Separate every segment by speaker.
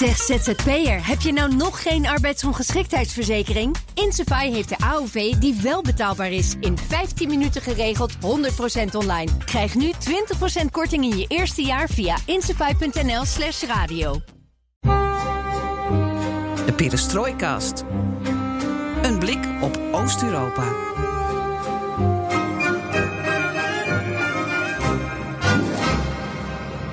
Speaker 1: Zeg ZZP'er, heb je nou nog geen arbeidsongeschiktheidsverzekering? Insafai heeft de AOV die wel betaalbaar is. In 15 minuten geregeld, 100% online. Krijg nu 20% korting in je eerste jaar via insafai.nl slash radio.
Speaker 2: De Perestrooikast. Een blik op Oost-Europa.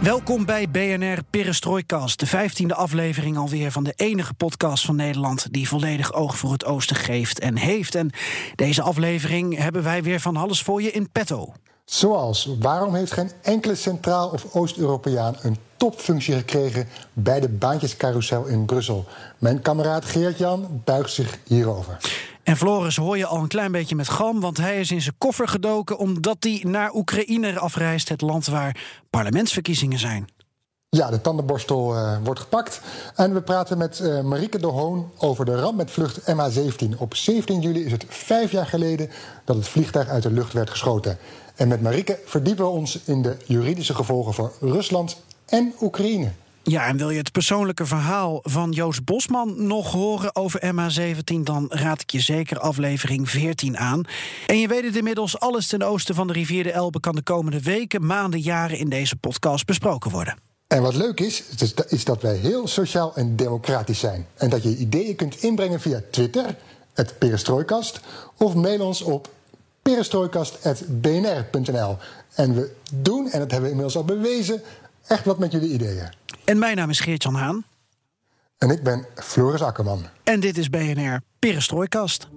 Speaker 3: Welkom bij BNR Perestrooikast, de vijftiende aflevering alweer van de enige podcast van Nederland die volledig oog voor het oosten geeft en heeft. En deze aflevering hebben wij weer van alles voor je in petto.
Speaker 4: Zoals, waarom heeft geen enkele Centraal- of Oost-Europeaan een topfunctie gekregen bij de baantjescarousel in Brussel? Mijn kameraad Geert-Jan buigt zich hierover.
Speaker 3: En Floris hoor je al een klein beetje met gram, want hij is in zijn koffer gedoken omdat hij naar Oekraïne afreist, het land waar parlementsverkiezingen zijn.
Speaker 4: Ja, de tandenborstel uh, wordt gepakt. En we praten met uh, Marieke de Hoon over de ramp met vlucht MH17. Op 17 juli is het vijf jaar geleden dat het vliegtuig uit de lucht werd geschoten. En met Marieke verdiepen we ons in de juridische gevolgen voor Rusland en Oekraïne.
Speaker 3: Ja, en wil je het persoonlijke verhaal van Joost Bosman nog horen over MH17, dan raad ik je zeker aflevering 14 aan. En je weet het inmiddels, alles ten oosten van de rivier de Elbe kan de komende weken, maanden, jaren in deze podcast besproken worden.
Speaker 4: En wat leuk is, is dat wij heel sociaal en democratisch zijn. En dat je ideeën kunt inbrengen via Twitter, het Perestrooikast, of mail ons op perestrooikast.bnr.nl. En we doen, en dat hebben we inmiddels al bewezen, echt wat met jullie ideeën.
Speaker 3: En mijn naam is Geert-Jan Haan.
Speaker 4: En ik ben Floris Akkerman.
Speaker 3: En dit is BNR Perestrooikast.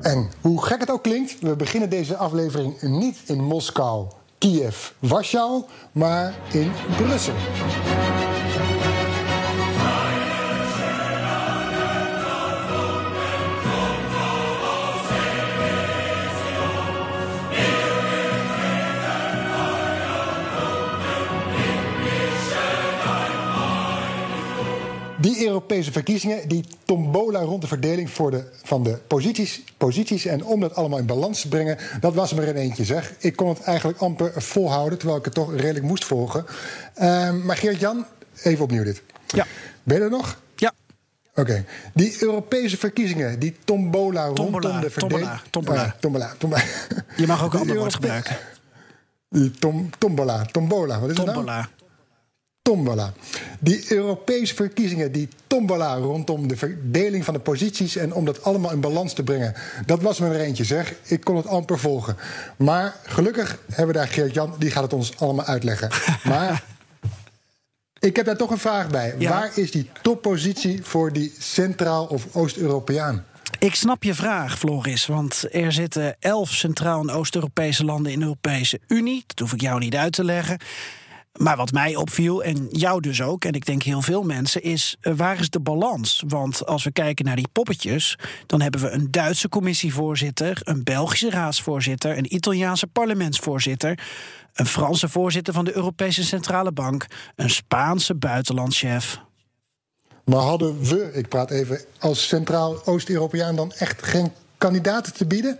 Speaker 4: En hoe gek het ook klinkt, we beginnen deze aflevering niet in Moskou, Kiev, Warschau, maar in Brussel. Die Europese verkiezingen, die tombola rond de verdeling voor de, van de posities, posities. En om dat allemaal in balans te brengen, dat was me er in eentje zeg. Ik kon het eigenlijk amper volhouden, terwijl ik het toch redelijk moest volgen. Uh, maar Geert-Jan, even opnieuw dit.
Speaker 3: Ja.
Speaker 4: Ben je er nog?
Speaker 3: Ja.
Speaker 4: Oké. Die Europese verkiezingen, die tombola,
Speaker 3: tombola
Speaker 4: rondom de verdeling.
Speaker 3: Tombola.
Speaker 4: Uh, tombola, tombola.
Speaker 3: Je mag ook een ander woord gebruiken.
Speaker 4: Die tom, tombola, tombola, wat is
Speaker 3: tombola.
Speaker 4: het nou? Tombola. Die Europese verkiezingen, die tombola rondom de verdeling van de posities en om dat allemaal in balans te brengen, dat was me er eentje zeg. Ik kon het amper volgen. Maar gelukkig hebben we daar Geert-Jan, die gaat het ons allemaal uitleggen. Maar ik heb daar toch een vraag bij.
Speaker 3: Ja.
Speaker 4: Waar is die toppositie voor die Centraal- of Oost-Europeaan?
Speaker 3: Ik snap je vraag, Floris, want er zitten elf Centraal- en Oost-Europese landen in de Europese Unie. Dat hoef ik jou niet uit te leggen. Maar wat mij opviel, en jou dus ook, en ik denk heel veel mensen, is uh, waar is de balans? Want als we kijken naar die poppetjes, dan hebben we een Duitse commissievoorzitter, een Belgische raadsvoorzitter, een Italiaanse parlementsvoorzitter, een Franse voorzitter van de Europese Centrale Bank, een Spaanse buitenlandchef.
Speaker 4: Maar hadden we, ik praat even als Centraal-Oost-Europeaan, dan echt geen kandidaten te bieden?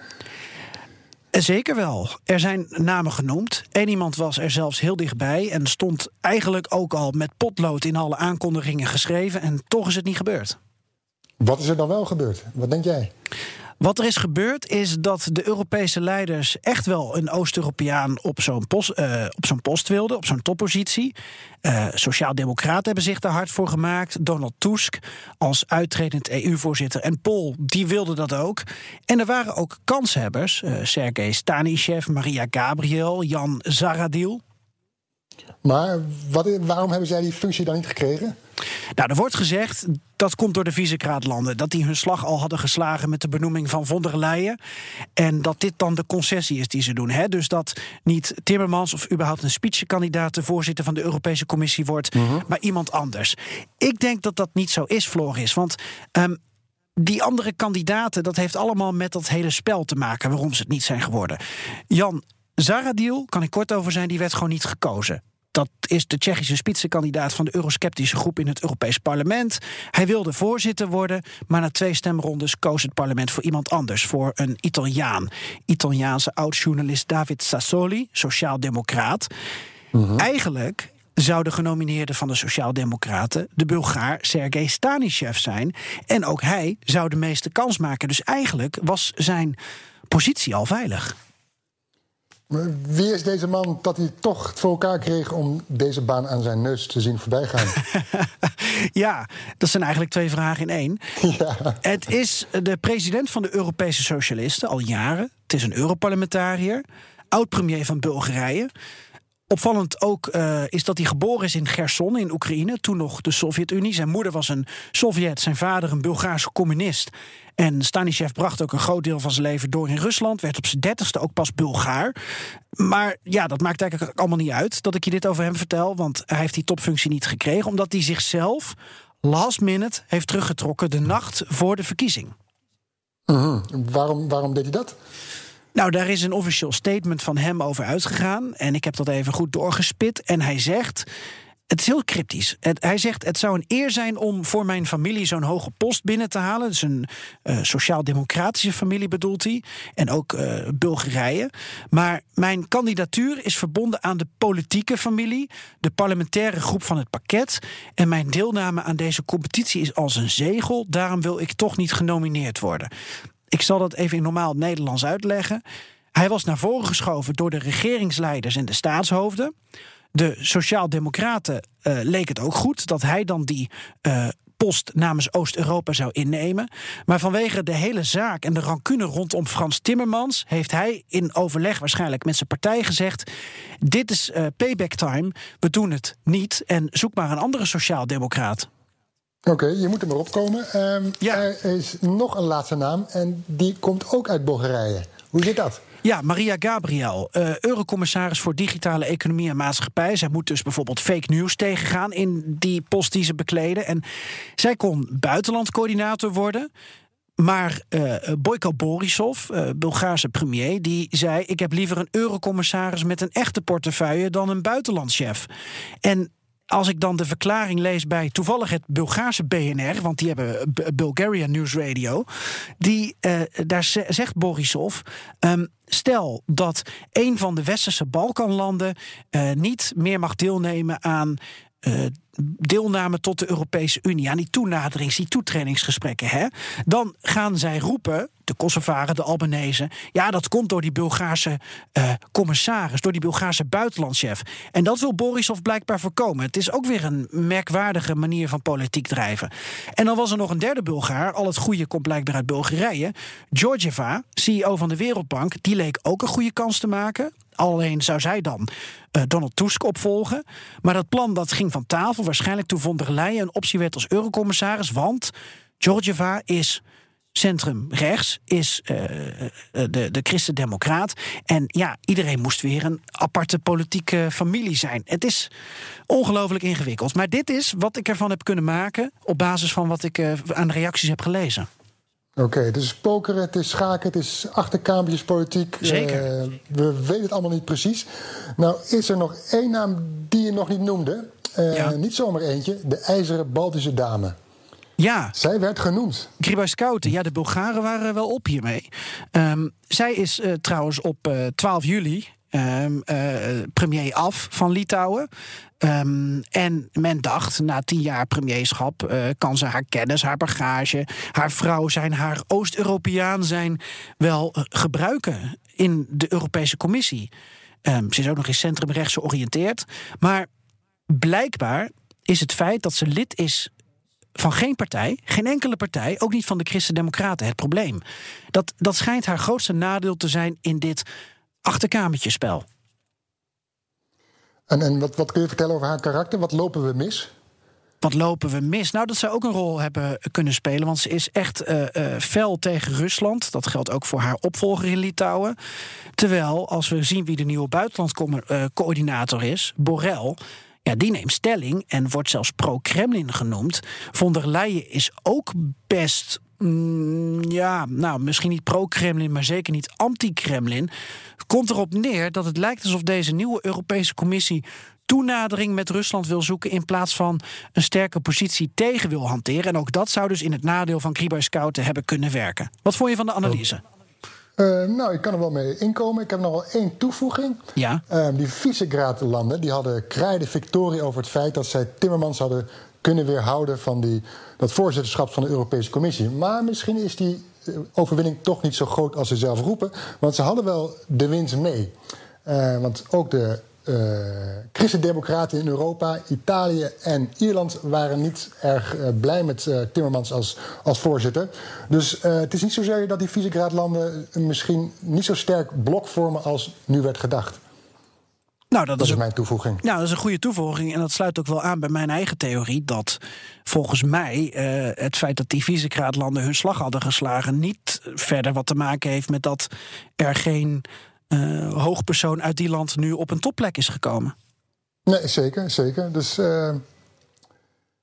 Speaker 3: Zeker wel. Er zijn namen genoemd. Eén iemand was er zelfs heel dichtbij en stond eigenlijk ook al met potlood in alle aankondigingen geschreven. En toch is het niet gebeurd.
Speaker 4: Wat is er dan wel gebeurd? Wat denk jij?
Speaker 3: Wat er is gebeurd is dat de Europese leiders echt wel een Oost-Europeaan op zo'n post, uh, op zo'n post wilden, op zo'n toppositie. Uh, Sociaaldemocraten hebben zich daar hard voor gemaakt. Donald Tusk als uittredend EU-voorzitter en Paul, die wilden dat ook. En er waren ook kanshebbers, uh, Sergej Stanishev, Maria Gabriel, Jan Zaradil.
Speaker 4: Maar wat, waarom hebben zij die functie dan niet gekregen?
Speaker 3: Nou, er wordt gezegd dat komt door de Visegrad-landen. Dat die hun slag al hadden geslagen met de benoeming van von der Leyen. En dat dit dan de concessie is die ze doen. Hè? Dus dat niet Timmermans of überhaupt een speechkandidaat de voorzitter van de Europese Commissie wordt, -huh. maar iemand anders. Ik denk dat dat niet zo is, Floris. Want. Um, die andere kandidaten, dat heeft allemaal met dat hele spel te maken waarom ze het niet zijn geworden. Jan Zaradil, kan ik kort over zijn, die werd gewoon niet gekozen. dat is de Tsjechische spitsenkandidaat van de eurosceptische groep in het Europees Parlement. Hij wilde voorzitter worden, maar na twee stemrondes koos het parlement voor iemand anders, voor een Italiaan. Italiaanse oud-journalist David Sassoli, sociaaldemocraat. Mm Eigenlijk zou de genomineerde van de Sociaaldemocraten de Bulgaar Sergei Stanishev zijn. En ook hij zou de meeste kans maken. Dus eigenlijk was zijn positie al veilig.
Speaker 4: Wie is deze man dat hij toch voor elkaar kreeg om deze baan aan zijn neus te zien voorbijgaan?
Speaker 3: ja, dat zijn eigenlijk twee vragen in één. Ja. Het is de president van de Europese Socialisten al jaren. Het is een Europarlementariër, oud-premier van Bulgarije. Opvallend ook uh, is dat hij geboren is in Gerson in Oekraïne, toen nog de Sovjet-Unie. Zijn moeder was een Sovjet, zijn vader een Bulgaarse communist. En Stanishev bracht ook een groot deel van zijn leven door in Rusland. Werd op zijn dertigste ook pas Bulgaar. Maar ja, dat maakt eigenlijk allemaal niet uit dat ik je dit over hem vertel. Want hij heeft die topfunctie niet gekregen. Omdat hij zichzelf last minute heeft teruggetrokken de nacht voor de verkiezing.
Speaker 4: Mhm. Waarom, waarom deed hij dat?
Speaker 3: Nou, daar is een officieel statement van hem over uitgegaan. En ik heb dat even goed doorgespit. En hij zegt. Het is heel cryptisch. hij zegt: Het zou een eer zijn om voor mijn familie zo'n hoge post binnen te halen. Dus een uh, sociaal-democratische familie bedoelt hij. En ook uh, Bulgarije. Maar mijn kandidatuur is verbonden aan de politieke familie, de parlementaire groep van het pakket. En mijn deelname aan deze competitie is als een zegel. Daarom wil ik toch niet genomineerd worden. Ik zal dat even in normaal Nederlands uitleggen. Hij was naar voren geschoven door de regeringsleiders en de staatshoofden. De Sociaaldemocraten uh, leek het ook goed dat hij dan die uh, post namens Oost-Europa zou innemen. Maar vanwege de hele zaak en de rancune rondom Frans Timmermans heeft hij in overleg waarschijnlijk met zijn partij gezegd: Dit is uh, payback time, we doen het niet en zoek maar een andere sociaaldemocraat.
Speaker 4: Oké, je moet er maar opkomen. Um, ja. Er is nog een laatste naam en die komt ook uit Bulgarije. Hoe zit dat?
Speaker 3: Ja, Maria Gabriel, uh, eurocommissaris voor digitale economie en maatschappij. Zij moet dus bijvoorbeeld fake news tegengaan in die post die ze bekleden. En zij kon buitenlandcoördinator worden. Maar uh, Boyko Borisov, uh, Bulgaarse premier, die zei: Ik heb liever een eurocommissaris met een echte portefeuille dan een buitenlandchef. En als ik dan de verklaring lees bij toevallig het Bulgaarse BNR, want die hebben Bulgaria News Radio, die, uh, daar zegt Borisov. Um, stel dat een van de westerse Balkanlanden uh, niet meer mag deelnemen aan uh, deelname tot de Europese Unie, aan die toenaderings, die toetredingsgesprekken, hè, dan gaan zij roepen, de Kosovaren, de Albanese, ja, dat komt door die Bulgaarse uh, commissaris, door die Bulgaarse buitenlandchef. En dat wil Borisov blijkbaar voorkomen. Het is ook weer een merkwaardige manier van politiek drijven. En dan was er nog een derde Bulgaar, al het goede komt blijkbaar uit Bulgarije, Georgieva, CEO van de Wereldbank, die leek ook een goede kans te maken. Alleen zou zij dan uh, Donald Tusk opvolgen. Maar dat plan dat ging van tafel. Waarschijnlijk toen von der Leyen een optie werd als eurocommissaris. Want Georgieva is centrum rechts, is uh, de, de christen-democraat. En ja, iedereen moest weer een aparte politieke familie zijn. Het is ongelooflijk ingewikkeld. Maar dit is wat ik ervan heb kunnen maken... op basis van wat ik uh, aan reacties heb gelezen.
Speaker 4: Oké, okay, het is pokeren, het is schaken, het is achterkamertjespolitiek.
Speaker 3: Zeker.
Speaker 4: Uh, we weten het allemaal niet precies. Nou, is er nog één naam die je nog niet noemde. Uh, ja. Niet zomaar eentje, de IJzeren Baltische Dame.
Speaker 3: Ja.
Speaker 4: Zij werd genoemd.
Speaker 3: Gribauskaute, ja, de Bulgaren waren wel op hiermee. Um, zij is uh, trouwens op 12 juli Um, uh, premier af van Litouwen. Um, en men dacht, na tien jaar premierschap uh, kan ze haar kennis, haar bagage, haar vrouw zijn, haar Oost-Europeaan zijn wel gebruiken in de Europese Commissie. Um, ze is ook nog eens centrumrechts georiënteerd. Maar blijkbaar is het feit dat ze lid is van geen partij, geen enkele partij, ook niet van de Christen-Democraten, het probleem. Dat, dat schijnt haar grootste nadeel te zijn in dit achterkamertjespel.
Speaker 4: En, en wat, wat kun je vertellen over haar karakter? Wat lopen we mis?
Speaker 3: Wat lopen we mis? Nou, dat zou ook een rol hebben kunnen spelen. Want ze is echt uh, uh, fel tegen Rusland. Dat geldt ook voor haar opvolger in Litouwen. Terwijl, als we zien wie de nieuwe buitenlandcoördinator uh, is, Borrell. Ja, die neemt stelling en wordt zelfs pro-Kremlin genoemd. Von der Leyen is ook best Mm, ja, nou, misschien niet pro-Kremlin, maar zeker niet anti-Kremlin. Komt erop neer dat het lijkt alsof deze nieuwe Europese Commissie toenadering met Rusland wil zoeken in plaats van een sterke positie tegen wil hanteren. En ook dat zou dus in het nadeel van Gribauskaute hebben kunnen werken. Wat vond je van de analyse?
Speaker 4: Uh, nou, ik kan er wel mee inkomen. Ik heb nog wel één toevoeging.
Speaker 3: Ja.
Speaker 4: Uh, die Visegrad-landen die hadden krijde victorie over het feit dat zij Timmermans hadden kunnen weerhouden van die, dat voorzitterschap van de Europese Commissie. Maar misschien is die eh, overwinning toch niet zo groot als ze zelf roepen. Want ze hadden wel de winst mee. Uh, want ook de uh, christendemocraten in Europa, Italië en Ierland waren niet erg blij met Timmermans als, als voorzitter. Dus het is niet zozeer dat die Visegrad-landen misschien niet zo sterk blok vormen als nu werd gedacht.
Speaker 3: Nou, dat,
Speaker 4: Dat
Speaker 3: is
Speaker 4: mijn toevoeging.
Speaker 3: nou, dat is een goede toevoeging. En dat sluit ook wel aan bij mijn eigen theorie. Dat volgens mij eh, het feit dat die Visegrad-landen hun slag hadden geslagen. niet verder wat te maken heeft met dat er geen eh, hoogpersoon uit die land nu op een topplek is gekomen.
Speaker 4: Nee, zeker, zeker. Dus eh,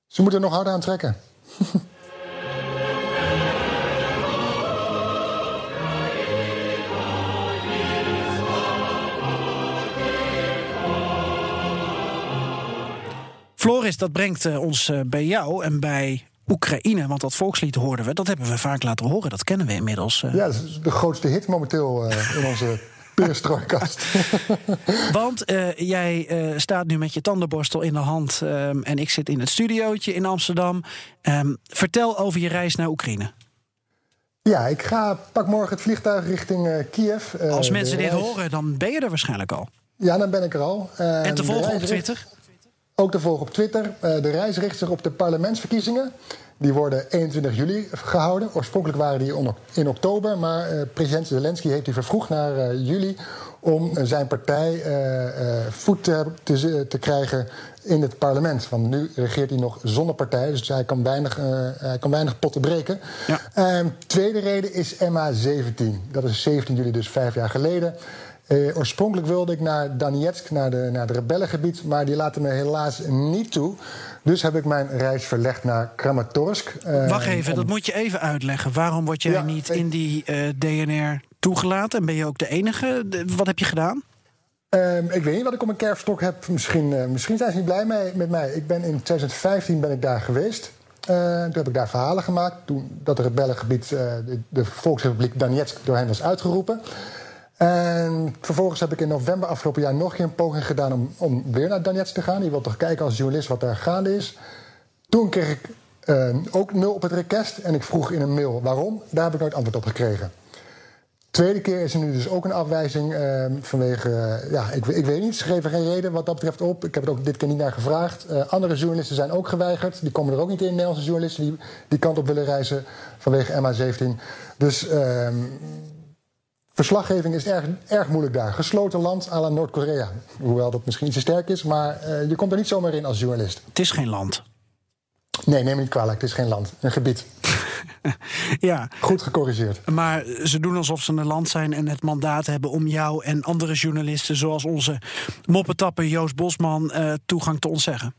Speaker 4: ze moeten er nog harder aan trekken.
Speaker 3: Floris, dat brengt eh, ons eh, bij jou en bij Oekraïne. Want dat volkslied hoorden we, dat hebben we vaak laten horen. Dat kennen we inmiddels. eh.
Speaker 4: Ja, dat is de grootste hit momenteel in onze perestrooikast.
Speaker 3: Want jij staat nu met je tandenborstel in de hand ehm, en ik zit in het studiootje in Amsterdam. Ehm, vertel over je reis naar Oekraïne.
Speaker 4: ja, ik ga pak morgen het vliegtuig richting Kiev.
Speaker 3: Als mensen dit horen, dan ben je er waarschijnlijk al.
Speaker 4: Ja, dan ben ik er al.
Speaker 3: En te
Speaker 4: de
Speaker 3: volgen op Twitter.
Speaker 4: Ook te volgen op Twitter. Eh, de reis richt zich op de parlementsverkiezingen. Die worden 21 juli gehouden. Oorspronkelijk waren die in oktober. Maar eh, president Zelensky heeft die vervroegd naar eh, juli. Om zijn partij voet te, krijgen in het parlement. Want nu regeert hij nog zonder partij. Dus hij kan weinig, hij kan weinig potten breken.
Speaker 3: Ja.
Speaker 4: Ehm, tweede reden is MA17. Dat is 17 juli, dus vijf jaar geleden. Eh, oorspronkelijk wilde ik naar Donetsk, naar de, naar het rebellengebied, maar die laten me helaas niet toe. Dus heb ik mijn reis verlegd naar Kramatorsk. Eh,
Speaker 3: Wacht even,
Speaker 4: om-
Speaker 3: dat moet je even uitleggen. Waarom word jij
Speaker 4: Ja,
Speaker 3: niet
Speaker 4: ik-
Speaker 3: in die eh, DNR toegelaten? En ben je ook de enige? Wat heb je gedaan?
Speaker 4: Ehm, ik weet niet wat ik op mijn kerfstok heb. Misschien, misschien zijn ze niet blij mee, met mij. Ik ben in 2015 ben ik daar geweest. Toen heb ik daar verhalen gemaakt. Toen dat rebellengebied, de, de Volksrepubliek Donetsk, door hen was uitgeroepen. En vervolgens heb ik in november afgelopen jaar nog een poging gedaan om, om weer naar Donetsk te gaan. Je wilt toch kijken als journalist wat daar gaande is. Toen kreeg ik eh, ook nul op het request en ik vroeg in een mail waarom. Daar heb ik nooit antwoord op gekregen. Tweede keer is er nu dus ook een afwijzing eh, vanwege, eh, ja, ik, ik weet niet, ze geven geen reden wat dat betreft op. Ik heb er ook dit keer niet naar gevraagd. Eh, andere journalisten zijn ook geweigerd. Die komen er ook niet in, Nederlandse journalisten die die kant op willen reizen vanwege MH17. Dus ehm, verslaggeving is erg, erg moeilijk daar. Gesloten land à la Noord-Korea. Hoewel dat misschien iets te sterk is, maar eh, je komt er niet zomaar in als journalist.
Speaker 3: Het is geen land.
Speaker 4: Nee, neem me niet kwalijk, het is geen land, een gebied.
Speaker 3: Ja,
Speaker 4: Goed gecorrigeerd.
Speaker 3: maar ze doen alsof ze een land zijn en het mandaat hebben om jou en andere journalisten, zoals onze moppetapper Joost Bosman, eh, toegang te ontzeggen.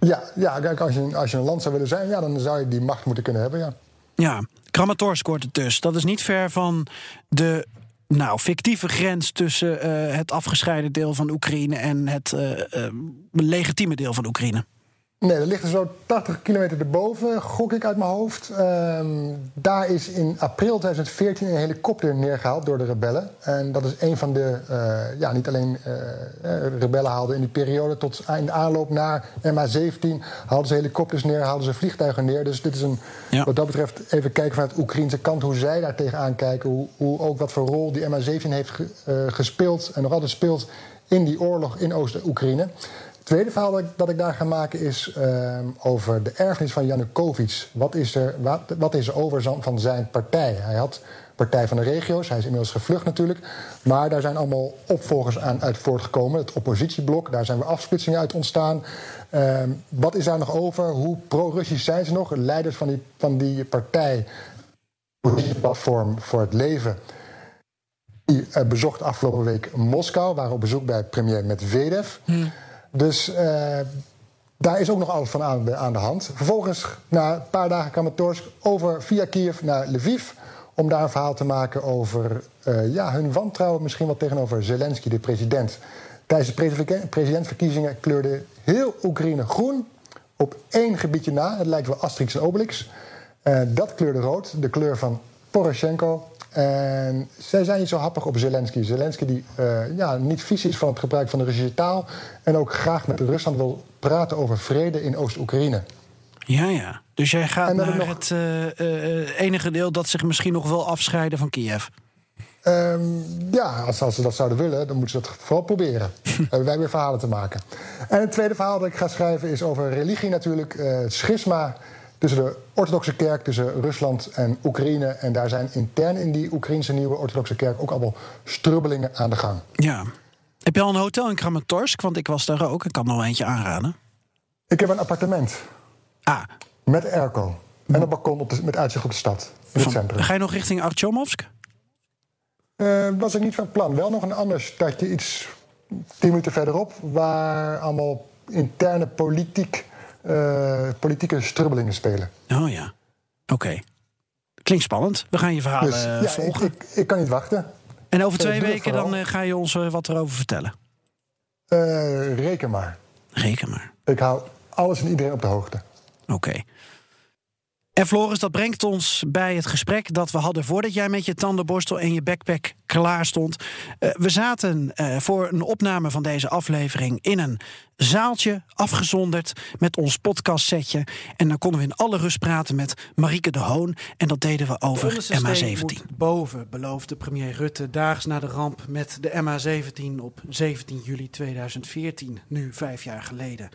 Speaker 4: Ja, ja kijk, als je, als je een land zou willen zijn, ja, dan zou je die macht moeten kunnen hebben, ja.
Speaker 3: Ja, Kramatorsk hoort het dus. Dat is niet ver van de nou, fictieve grens tussen eh, het afgescheiden deel van Oekraïne en het eh, eh, legitieme deel van Oekraïne.
Speaker 4: Nee, dat ligt er zo 80 kilometer erboven, gok ik uit mijn hoofd. Ehm, daar is in april 2014 een helikopter neergehaald door de rebellen. En dat is een van de, eh, ja, niet alleen eh, eh, rebellen haalden in die periode... tot in de aanloop naar MH17 haalden ze helikopters neer, haalden ze vliegtuigen neer. Dus dit is een,
Speaker 3: Ja.
Speaker 4: wat dat betreft, even kijken vanuit de Oekraïnse kant... hoe zij daar tegenaan kijken, hoe, hoe ook wat voor rol die MH17 heeft ge- gespeeld... en nog altijd speelt in die oorlog in Oost-Oekraïne. Tweede verhaal dat ik, daar ga maken is ehm, over de erfenis van Janukovic. Wat is er, wat, wat is er over van- zijn partij? Hij had Partij van de Regio's, hij is inmiddels gevlucht natuurlijk. Maar daar zijn allemaal opvolgers aan uit voortgekomen. Het oppositieblok, daar zijn weer afsplitsingen uit ontstaan. Ehm, wat is daar nog over? Hoe pro-Russisch zijn ze nog? Leiders van die, van die partij, platform voor het leven... Die eh, bezocht afgelopen week Moskou, waren op bezoek bij premier Medvedev. Dus eh, daar is ook nog alles van aan de, hand. Vervolgens, na een paar dagen Kramatorsk, over via Kiev naar Lviv. Om daar een verhaal te maken over eh, ja, hun wantrouwen misschien wel tegenover Zelensky, de president. Tijdens de presidentsverkiezingen kleurde heel Oekraïne groen. Op één gebiedje na, het lijkt wel Asterix en Obelix. Uh, dat kleurde rood, de kleur van Poroshenko. En zij zijn niet zo happig op Zelensky. Zelensky die uh, ja, niet vies is van het gebruik van de Russische taal... en ook graag met Rusland wil praten over vrede in Oost-Oekraïne.
Speaker 5: Ja, ja. Dus jij gaat naar nog... het uh, enige deel dat zich misschien nog wil afscheiden van Kiev.
Speaker 4: Um, ja, als, als, ze dat zouden willen, dan moeten ze dat vooral proberen. hebben wij weer verhalen te maken. En het tweede verhaal dat ik ga schrijven is over religie natuurlijk. Uh, het schisma tussen de orthodoxe kerk, tussen Rusland en Oekraïne. En daar zijn intern in die Oekraïnse nieuwe orthodoxe kerk ook allemaal strubbelingen aan de gang.
Speaker 5: Ja. Heb je al een hotel in Kramatorsk? Want ik was daar ook. Ik kan nog eentje aanraden.
Speaker 4: Ik heb een appartement.
Speaker 5: Ah.
Speaker 4: Met airco. En een balkon op de, met uitzicht op de stad. In het centrum.
Speaker 5: Ga je nog richting Artyomovsk?
Speaker 4: Uh, was ik niet van plan. Wel nog een ander stadje, iets tien minuten verderop, waar allemaal interne politiek, uh, politieke strubbelingen spelen.
Speaker 5: Oh ja, oké. Klinkt spannend. We gaan je verhalen dus, ja, volgen.
Speaker 4: Ik, ik, ik, kan niet wachten.
Speaker 5: En over twee weken dan uh, ga je ons wat erover vertellen?
Speaker 4: reken maar.
Speaker 5: Reken maar.
Speaker 4: Ik hou alles en iedereen op de hoogte.
Speaker 5: Oké. En Floris, dat brengt ons bij het gesprek dat we hadden voordat jij met je tandenborstel en je backpack klaar stond. Uh, we zaten uh, voor een opname van deze aflevering in een zaaltje, afgezonderd met ons podcastsetje. En dan konden we in alle rust praten met Marieke de Hoon. En dat deden we over MH17.
Speaker 3: boven, beloofde premier Rutte daags na de ramp met de MH17 op 17 juli 2014, nu vijf jaar geleden.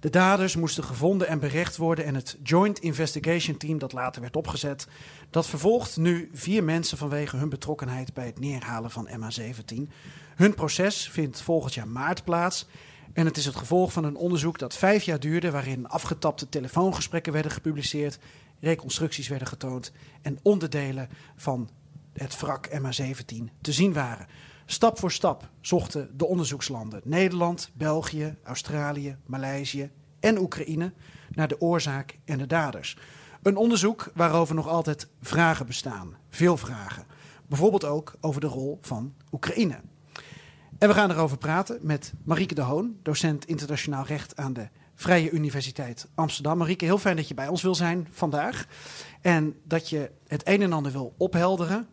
Speaker 3: De daders moesten gevonden en berecht worden en het Joint Investigation Team, dat later werd opgezet, dat vervolgt nu vier mensen vanwege hun betrokkenheid bij het neerhalen van MH17. Hun proces vindt volgend jaar maart plaats. En het is het gevolg van een onderzoek dat vijf jaar duurde, waarin afgetapte telefoongesprekken werden gepubliceerd, reconstructies werden getoond en onderdelen van het wrak MH17 te zien waren. Stap voor stap zochten de onderzoekslanden Nederland, België, Australië, Maleisië en Oekraïne naar de oorzaak en de daders. Een onderzoek waarover nog altijd vragen bestaan. Veel vragen. Bijvoorbeeld ook over de rol van Oekraïne. En we gaan erover praten met Marieke de Hoon, docent internationaal recht aan de Vrije Universiteit Amsterdam. Marieke, heel fijn dat je bij ons wil zijn vandaag. En dat je het een en ander wil ophelderen.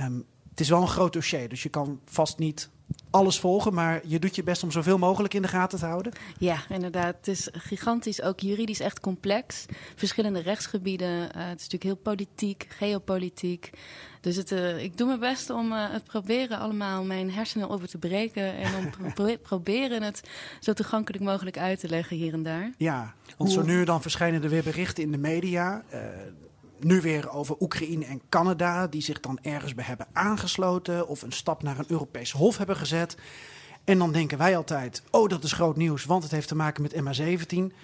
Speaker 3: Um, het is wel een groot dossier, dus je kan vast niet alles volgen, maar je doet je best om zoveel mogelijk in de gaten te houden.
Speaker 6: Ja, inderdaad. Het is gigantisch, ook juridisch echt complex. Verschillende rechtsgebieden. Uh, het is natuurlijk heel politiek, geopolitiek. Dus het, uh, ik doe mijn best om uh, het proberen allemaal mijn hersenen over te breken. En om pro proberen het zo toegankelijk mogelijk uit te leggen hier en daar.
Speaker 3: Ja, want zo nu dan verschijnen er weer berichten in de media nu weer over Oekraïne en Canada, die zich dan ergens bij hebben aangesloten of een stap naar een Europees Hof hebben gezet. En dan denken wij altijd: oh, dat is groot nieuws, want het heeft te maken met MH17.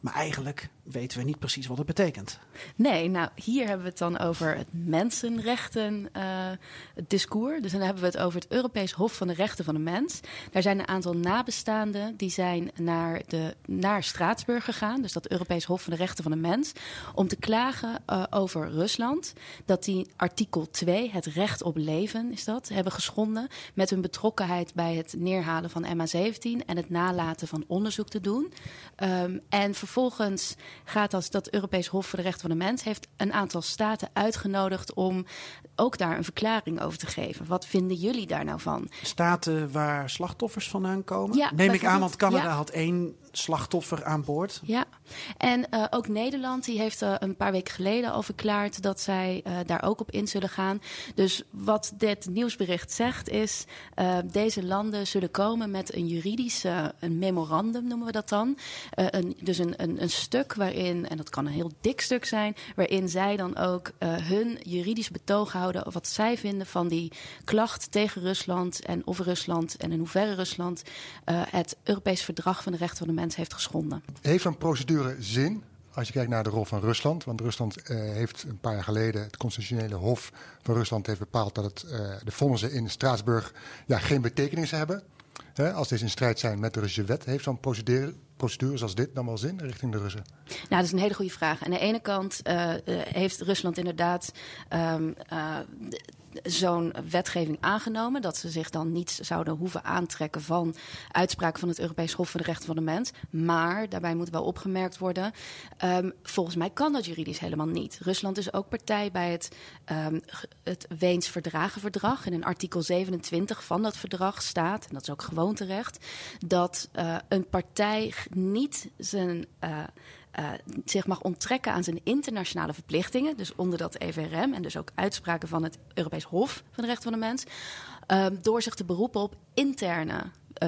Speaker 3: Maar eigenlijk weten we niet precies wat het betekent.
Speaker 6: Nee, nou hier hebben we het dan over het mensenrechten uh, discours. Dus dan hebben we het over het Europees Hof van de Rechten van de Mens. Daar zijn een aantal nabestaanden die zijn naar, de, naar Straatsburg gegaan. Dus dat Europees Hof van de Rechten van de Mens. Om te klagen uh, over Rusland. Dat die artikel 2, het recht op leven is dat, hebben geschonden. Met hun betrokkenheid bij het neerhalen van MH17 en het nalaten van onderzoek te doen. Um, en vervolgens gaat als dat Europees Hof voor de Rechten van de Mens heeft een aantal staten uitgenodigd om ook daar een verklaring over te geven. Wat vinden jullie daar nou van?
Speaker 3: Staten waar slachtoffers vandaan komen?
Speaker 6: Ja,
Speaker 3: Neem ik aan, want Canada ja. had één slachtoffer aan boord.
Speaker 6: Ja, en uh, ook Nederland die heeft uh, een paar weken geleden al verklaard dat zij uh, daar ook op in zullen gaan. Dus wat dit nieuwsbericht zegt is, deze landen zullen komen met een juridische, een memorandum noemen we dat dan. een, dus een, een, een, stuk waarin, en dat kan een heel dik stuk zijn, waarin zij dan ook hun juridisch betoog houden wat zij vinden van die klacht tegen Rusland en of Rusland en in hoeverre Rusland het Europees Verdrag van de Rechten van de Mens heeft geschonden.
Speaker 4: Heeft een procedure zin als je kijkt naar de rol van Rusland. Want Rusland uh, heeft een paar jaar geleden, het constitutionele hof van Rusland heeft bepaald dat het, uh, de vonnissen in Straatsburg ja, geen betekenis hebben. Als deze in strijd zijn met de Russische wet, heeft zo'n procedure, procedures als dit dan wel zin richting de Russen?
Speaker 6: Nou, dat is een hele goede vraag. Aan de ene kant uh, heeft Rusland inderdaad. Um, zo'n wetgeving aangenomen. Dat ze zich dan niet zouden hoeven aantrekken van uitspraken van het Europees Hof voor de Rechten van de Mens. Maar daarbij moet wel opgemerkt worden: um, volgens mij kan dat juridisch helemaal niet. Rusland is ook partij bij het, um, het Weens Verdragenverdrag. En in artikel 27 van dat verdrag staat, en dat is ook gewoon terecht, dat uh, een partij niet zijn. Uh, uh, zich mag onttrekken aan zijn internationale verplichtingen, dus onder dat EVRM en dus ook uitspraken van het Europees Hof van de Rechten van de Mens, uh, door zich te beroepen op interne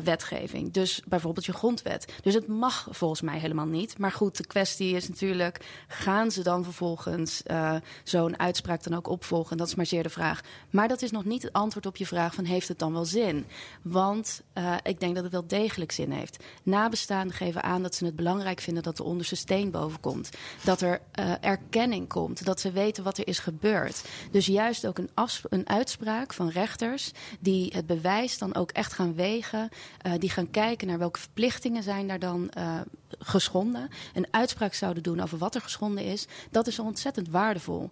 Speaker 6: wetgeving. Dus bijvoorbeeld je grondwet. Dus het mag volgens mij helemaal niet. Maar goed, de kwestie is natuurlijk: gaan ze dan vervolgens uh, zo'n uitspraak dan ook opvolgen? Dat is maar zeer de vraag. Maar dat is nog niet het antwoord op je vraag: van heeft het dan wel zin? Want uh, ik denk dat het wel degelijk zin heeft. Nabestaanden geven aan dat ze het belangrijk vinden dat de onderste steen boven komt. Dat er erkenning komt. Dat ze weten wat er is gebeurd. Dus juist ook een, een uitspraak van rechters die het bewijs dan ook echt gaan wegen. Uh, die gaan kijken naar welke verplichtingen zijn daar dan uh, geschonden. Een uitspraak zouden doen over wat er geschonden is. Dat is ontzettend waardevol.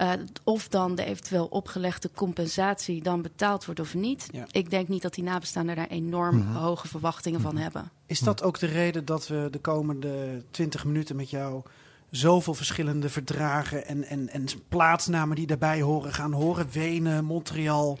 Speaker 6: Uh, of dan de eventueel opgelegde compensatie dan betaald wordt of niet. Ja. Ik denk niet dat die nabestaanden daar enorm mm -hmm. hoge verwachtingen van hebben.
Speaker 3: Is dat ook de reden dat we de komende 20 minuten met jou zoveel verschillende verdragen en, en, en plaatsnamen die daarbij horen gaan horen? Wenen, Montreal.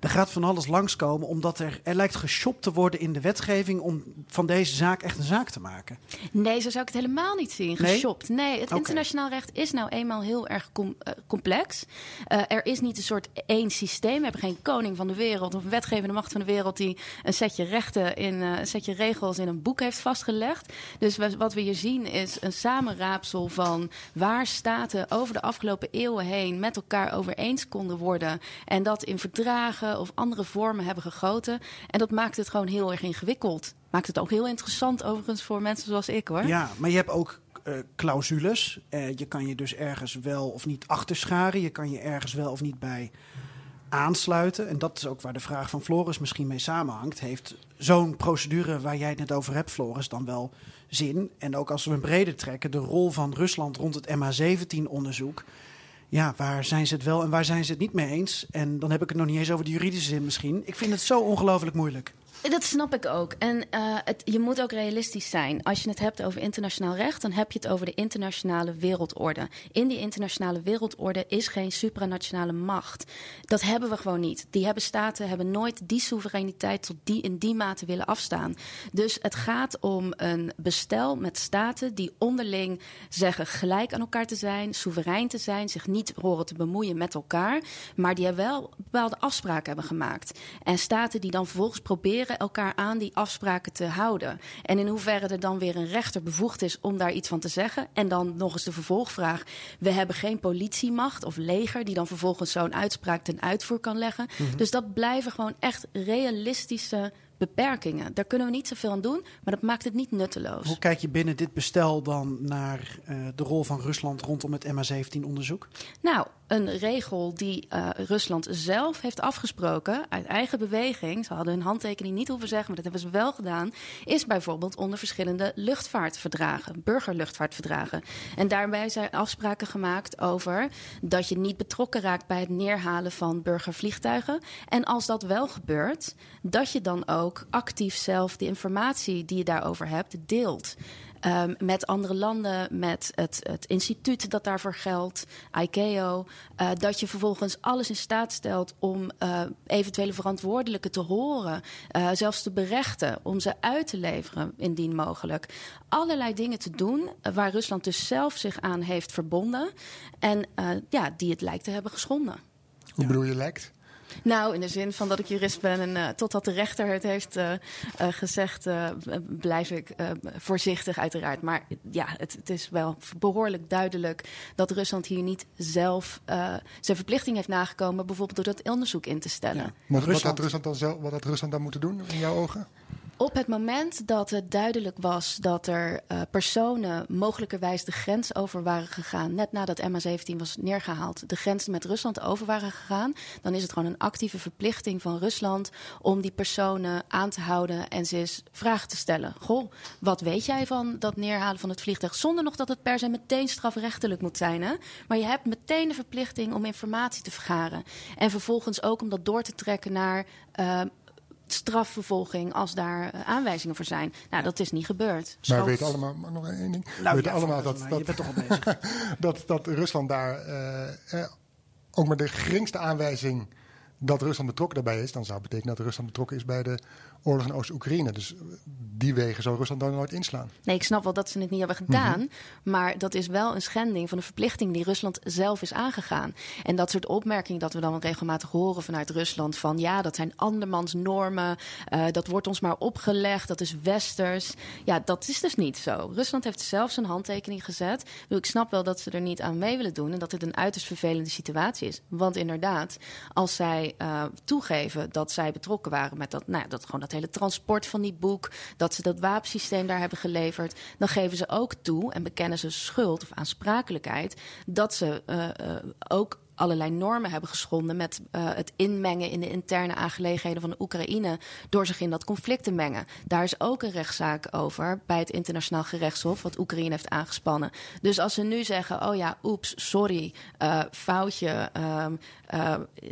Speaker 3: Er gaat van alles langskomen, omdat er, er lijkt geshopt te worden in de wetgeving om van deze zaak echt een zaak te maken.
Speaker 6: Nee, zo zou ik het helemaal niet zien. Geshopt. Nee, nee het okay. internationaal recht is nou eenmaal heel erg com uh, complex. Uh, er is niet een soort één systeem. We hebben geen koning van de wereld of een wetgevende macht van de wereld die een setje rechten in uh, een setje regels in een boek heeft vastgelegd. Dus wat we hier zien is een samenraapsel van waar staten over de afgelopen eeuwen heen met elkaar overeens konden worden. En dat in verdragen of andere vormen hebben gegoten. En dat maakt het gewoon heel erg ingewikkeld. Maakt het ook heel interessant overigens voor mensen zoals ik hoor.
Speaker 3: Ja, maar je hebt ook uh, clausules. Uh, je kan je dus ergens wel of niet achterscharen. Je kan je ergens wel of niet bij aansluiten. En dat is ook waar de vraag van Floris misschien mee samenhangt. Heeft zo'n procedure waar jij het net over hebt, Floris, dan wel zin? En ook als we hem breder trekken, de rol van Rusland rond het MH17-onderzoek ja, waar zijn ze het wel en waar zijn ze het niet mee eens? En dan heb ik het nog niet eens over de juridische zin misschien. Ik vind het zo ongelooflijk moeilijk.
Speaker 6: Dat snap ik ook. En uh, het, je moet ook realistisch zijn. Als je het hebt over internationaal recht, dan heb je het over de internationale wereldorde. In die internationale wereldorde is geen supranationale macht. Dat hebben we gewoon niet. Die hebben staten hebben nooit die soevereiniteit tot die in die mate willen afstaan. Dus het gaat om een bestel met staten die onderling zeggen gelijk aan elkaar te zijn, soeverein te zijn, zich niet horen te bemoeien met elkaar, maar die wel bepaalde afspraken hebben gemaakt. En staten die dan vervolgens proberen elkaar aan die afspraken te houden. En in hoeverre er dan weer een rechter bevoegd is om daar iets van te zeggen. En dan nog eens de vervolgvraag. We hebben geen politiemacht of leger die dan vervolgens zo'n uitspraak ten uitvoer kan leggen. Mm -hmm. Dus dat blijven gewoon echt realistische beperkingen. Daar kunnen we niet zoveel aan doen, maar dat maakt het niet nutteloos.
Speaker 3: Hoe kijk je binnen dit bestel dan naar uh, de rol van Rusland rondom het MH17-onderzoek?
Speaker 6: Nou, een regel die uh, Rusland zelf heeft afgesproken uit eigen beweging. Ze hadden hun handtekening niet hoeven zeggen, maar dat hebben ze wel gedaan. Is bijvoorbeeld onder verschillende luchtvaartverdragen, burgerluchtvaartverdragen. En daarbij zijn afspraken gemaakt over dat je niet betrokken raakt bij het neerhalen van burgervliegtuigen. En als dat wel gebeurt, dat je dan ook actief zelf de informatie die je daarover hebt deelt. Um, met andere landen, met het, het, instituut dat daarvoor geldt, ICAO. Uh, dat je vervolgens alles in staat stelt om uh, eventuele verantwoordelijken te horen, uh, zelfs te berechten, om ze uit te leveren indien mogelijk. Allerlei dingen te doen waar Rusland dus zelf zich aan heeft verbonden en ja, die het lijkt te hebben geschonden.
Speaker 4: Hoe bedoel je lijkt?
Speaker 6: Nou, in de zin van dat ik jurist ben en uh, totdat de rechter het heeft uh, uh, gezegd, blijf ik voorzichtig uiteraard. Maar ja, het, het, is wel behoorlijk duidelijk dat Rusland hier niet zelf zijn verplichting heeft nagekomen, bijvoorbeeld door dat onderzoek in te stellen. Ja.
Speaker 4: Maar wat had Rusland dan zelf, wat had Rusland dan moeten doen in jouw ogen?
Speaker 6: Op het moment dat het duidelijk was dat er uh, personen mogelijkerwijs de grens over waren gegaan, net nadat MH17 was neergehaald, de grens met Rusland over waren gegaan, dan is het gewoon een actieve verplichting van Rusland om die personen aan te houden en ze eens vragen te stellen. Goh, wat weet jij van dat neerhalen van het vliegtuig? Zonder nog dat het per se meteen strafrechtelijk moet zijn. Hè? Maar je hebt meteen de verplichting om informatie te vergaren. En vervolgens ook om dat door te trekken naar. Uh, strafvervolging als daar uh, aanwijzingen voor zijn. Nou, dat is niet gebeurd.
Speaker 4: Maar we weten allemaal, maar nog één ding.
Speaker 3: Nou,
Speaker 4: we weten
Speaker 3: ja,
Speaker 4: allemaal dat, dat,
Speaker 3: bent toch al bezig.
Speaker 4: dat, dat Rusland daar uh, eh, ook maar de geringste aanwijzing dat Rusland betrokken daarbij is, dan zou het betekenen dat Rusland betrokken is bij de oorlog in Oost-Oekraïne. Dus die wegen zou Rusland dan nooit inslaan.
Speaker 6: Nee, ik snap wel dat ze het niet hebben gedaan. Mm -hmm. Maar dat is wel een schending van de verplichting die Rusland zelf is aangegaan. En dat soort opmerkingen dat we dan regelmatig horen vanuit Rusland: van ja, dat zijn andermans normen. Uh, dat wordt ons maar opgelegd. Dat is westers. Ja, dat is dus niet zo. Rusland heeft zelf zijn handtekening gezet. Ik snap wel dat ze er niet aan mee willen doen. En dat het een uiterst vervelende situatie is. Want inderdaad, als uh, toegeven dat zij betrokken waren met dat, nou dat gewoon dat hele transport van die boek, dat ze dat wapensysteem daar hebben geleverd, dan geven ze ook toe en bekennen ze schuld of aansprakelijkheid dat ze uh, uh, ook allerlei normen hebben geschonden met uh, het inmengen in de interne aangelegenheden van de Oekraïne door zich in dat conflict te mengen. Daar is ook een rechtszaak over bij het internationaal gerechtshof wat Oekraïne heeft aangespannen. Dus als ze nu zeggen, oh ja, oeps, sorry, uh, foutje, uh,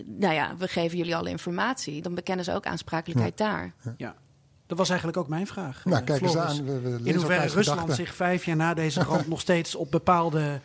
Speaker 6: nou ja, we geven jullie alle informatie, dan bekennen ze ook aansprakelijkheid
Speaker 3: ja.
Speaker 6: daar.
Speaker 3: Ja. Dat was eigenlijk ook mijn vraag.
Speaker 4: Nou, kijk eens aan. We, we
Speaker 3: In hoeverre Rusland
Speaker 4: gedachten.
Speaker 3: zich vijf jaar na deze ramp nog steeds op bepaalde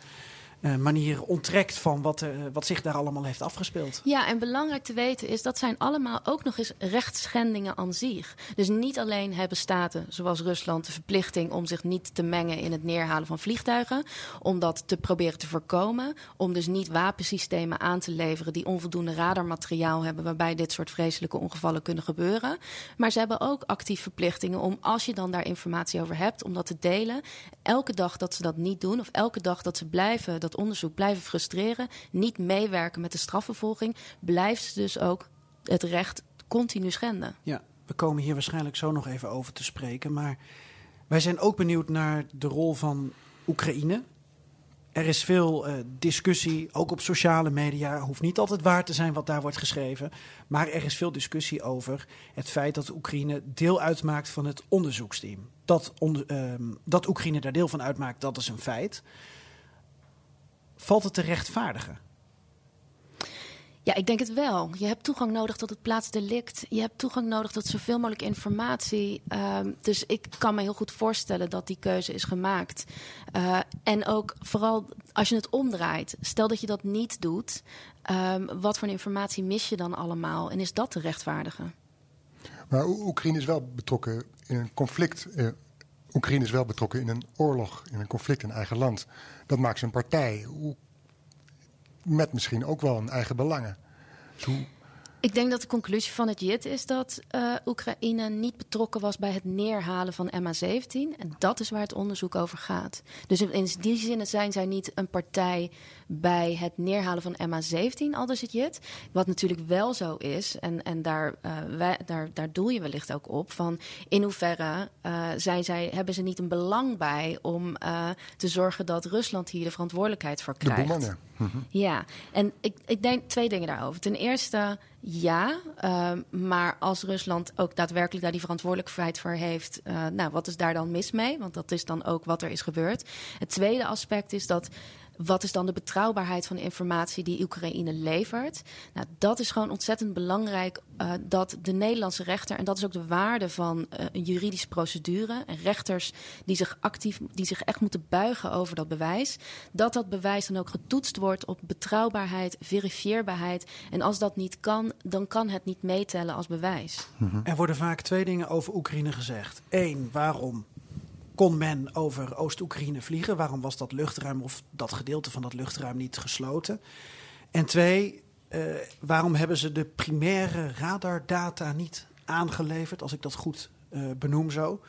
Speaker 3: uh, manier onttrekt van wat, uh, wat zich daar allemaal heeft afgespeeld.
Speaker 6: Ja, en belangrijk te weten is dat zijn allemaal ook nog eens rechtsschendingen aan zich. Dus niet alleen hebben staten zoals Rusland de verplichting om zich niet te mengen in het neerhalen van vliegtuigen, om dat te proberen te voorkomen, om dus niet wapensystemen aan te leveren die onvoldoende radarmateriaal hebben waarbij dit soort vreselijke ongevallen kunnen gebeuren. Maar ze hebben ook actief verplichtingen om als je dan daar informatie over hebt, om dat te delen. Elke dag dat ze dat niet doen of elke dag dat ze blijven dat onderzoek blijven frustreren, niet meewerken met de strafvervolging, blijft ze dus ook het recht continu schenden.
Speaker 3: Ja, we komen hier waarschijnlijk zo nog even over te spreken. Maar wij zijn ook benieuwd naar de rol van Oekraïne. Er is veel uh, discussie, ook op sociale media. Hoeft niet altijd waar te zijn wat daar wordt geschreven. Maar er is veel discussie over het feit dat Oekraïne deel uitmaakt van het onderzoeksteam. Dat, uh, dat Oekraïne daar deel van uitmaakt, dat is een feit valt het te rechtvaardigen?
Speaker 6: Ja, ik denk het wel. Je hebt toegang nodig tot het plaatsdelict. Je hebt toegang nodig tot zoveel mogelijk informatie. Um, dus ik kan me heel goed voorstellen dat die keuze is gemaakt. Uh, en ook vooral als je het omdraait. Stel dat je dat niet doet. Um, wat voor informatie mis je dan allemaal? En is dat te rechtvaardigen?
Speaker 4: Maar Oekraïne is wel betrokken in een conflict. Uh, Oekraïne is wel betrokken in een oorlog, in een conflict in eigen land. Dat maakt ze een partij. Met misschien ook wel een eigen belangen. Dus hoe...
Speaker 6: Ik denk dat de conclusie van het JIT is dat uh, Oekraïne niet betrokken was bij het neerhalen van MH17. En dat is waar het onderzoek over gaat. Dus in die zin zijn zij niet een partij bij het neerhalen van MH17, al dus het JIT. Wat natuurlijk wel zo is, en, en daar, uh, wij, daar, daar doel je wellicht ook op, van in hoeverre uh, zijn zij, hebben ze niet een belang bij om uh, te zorgen dat Rusland hier de verantwoordelijkheid voor krijgt.
Speaker 4: De
Speaker 6: mm -hmm. Ja, en ik, ik denk twee dingen daarover. Ten eerste, ja, maar als Rusland ook daadwerkelijk daar die verantwoordelijkheid voor heeft, nou, wat is daar dan mis mee? Want dat is dan ook wat er is gebeurd. Het tweede aspect is dat wat is dan de betrouwbaarheid van de informatie die Oekraïne levert? Nou, dat is gewoon ontzettend belangrijk uh, dat de Nederlandse rechter, en dat is ook de waarde van uh, een juridische procedure, en rechters die zich actief, die zich echt moeten buigen over dat bewijs, dat dat bewijs dan ook getoetst wordt op betrouwbaarheid, verifieerbaarheid. En als dat niet kan, dan kan het niet meetellen als bewijs.
Speaker 3: Mm -hmm. Er worden vaak twee dingen over Oekraïne gezegd. Eén, waarom kon men over Oost-Oekraïne vliegen? Waarom was dat luchtruim of dat gedeelte van dat luchtruim niet gesloten? En twee, uh, waarom hebben ze de primaire radardata niet aangeleverd, als ik dat goed uh, benoem zo?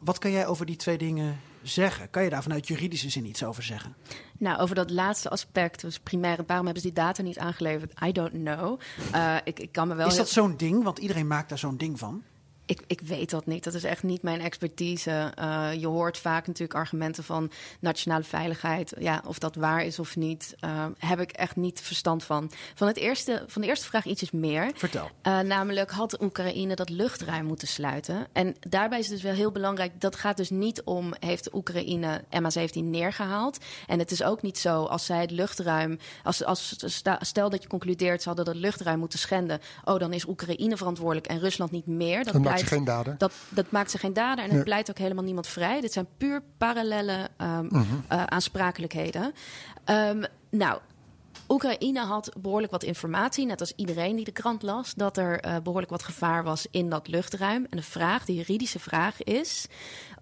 Speaker 3: Wat kan jij over die twee dingen zeggen? Kan je daar vanuit juridische zin iets over zeggen?
Speaker 6: Nou, over dat laatste aspect, dus primaire, waarom hebben ze die data niet aangeleverd? I don't know. Uh, ik, ik kan me wel
Speaker 3: Is dat
Speaker 6: heel...
Speaker 3: zo'n ding? Want iedereen maakt daar zo'n ding van.
Speaker 6: Ik, ik weet dat niet. Dat is echt niet mijn expertise. Uh, je hoort vaak natuurlijk argumenten van nationale veiligheid. Ja, of dat waar is of niet, uh, heb ik echt niet verstand van. Van, het eerste, van de eerste vraag ietsjes meer.
Speaker 3: Vertel.
Speaker 6: Uh, namelijk, had Oekraïne dat luchtruim moeten sluiten? En daarbij is het dus wel heel belangrijk. Dat gaat dus niet om, heeft Oekraïne MH17 neergehaald? En het is ook niet zo, als zij het luchtruim... Als, als, stel dat je concludeert, ze hadden dat luchtruim moeten schenden... oh, dan is Oekraïne verantwoordelijk en Rusland niet meer.
Speaker 4: Dat maakt ze geen dader.
Speaker 6: Dat, dat maakt ze geen dader en het pleit ook helemaal niemand vrij. Dit zijn puur parallele um, uh -huh. uh, aansprakelijkheden. Um, nou, Oekraïne had behoorlijk wat informatie, net als iedereen die de krant las, dat er uh, behoorlijk wat gevaar was in dat luchtruim. En de vraag, de juridische vraag is.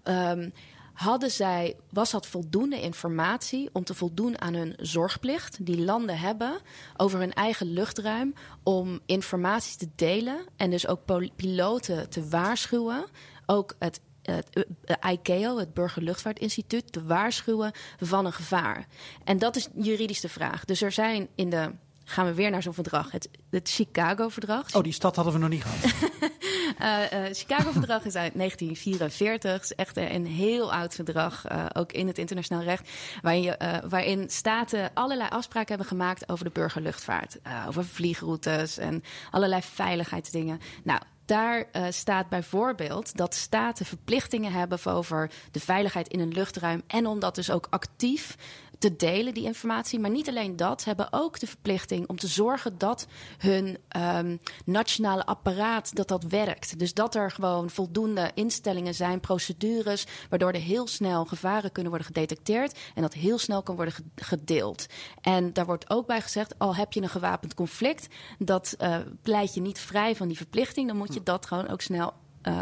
Speaker 6: Um, hadden zij, was dat voldoende informatie om te voldoen aan hun zorgplicht die landen hebben over hun eigen luchtruim om informatie te delen en dus ook piloten te waarschuwen, ook het het ICAO, het Burgerluchtvaartinstituut, te waarschuwen van een gevaar. En dat is juridisch de vraag. Dus er zijn in de gaan we weer naar zo'n verdrag. Het, het Chicago-verdrag.
Speaker 3: Oh, die stad hadden we nog niet gehad.
Speaker 6: uh, uh, Chicago-verdrag is uit 1944. Het is echt een heel oud verdrag, uh, ook in het internationaal recht. Waarin, waarin staten allerlei afspraken hebben gemaakt over de burgerluchtvaart. over vliegroutes en allerlei veiligheidsdingen. Nou, daar staat bijvoorbeeld dat staten verplichtingen hebben over de veiligheid in een luchtruim. En om dat dus ook actief te delen, die informatie. Maar niet alleen dat, ze hebben ook de verplichting om te zorgen dat hun um, nationale apparaat dat dat werkt. Dus dat er gewoon voldoende instellingen zijn, procedures, waardoor er heel snel gevaren kunnen worden gedetecteerd en dat heel snel kan worden gedeeld. En daar wordt ook bij gezegd, al heb je een gewapend conflict, dat uh, pleit je niet vrij van die verplichting, dan moet je dat gewoon ook snel uh,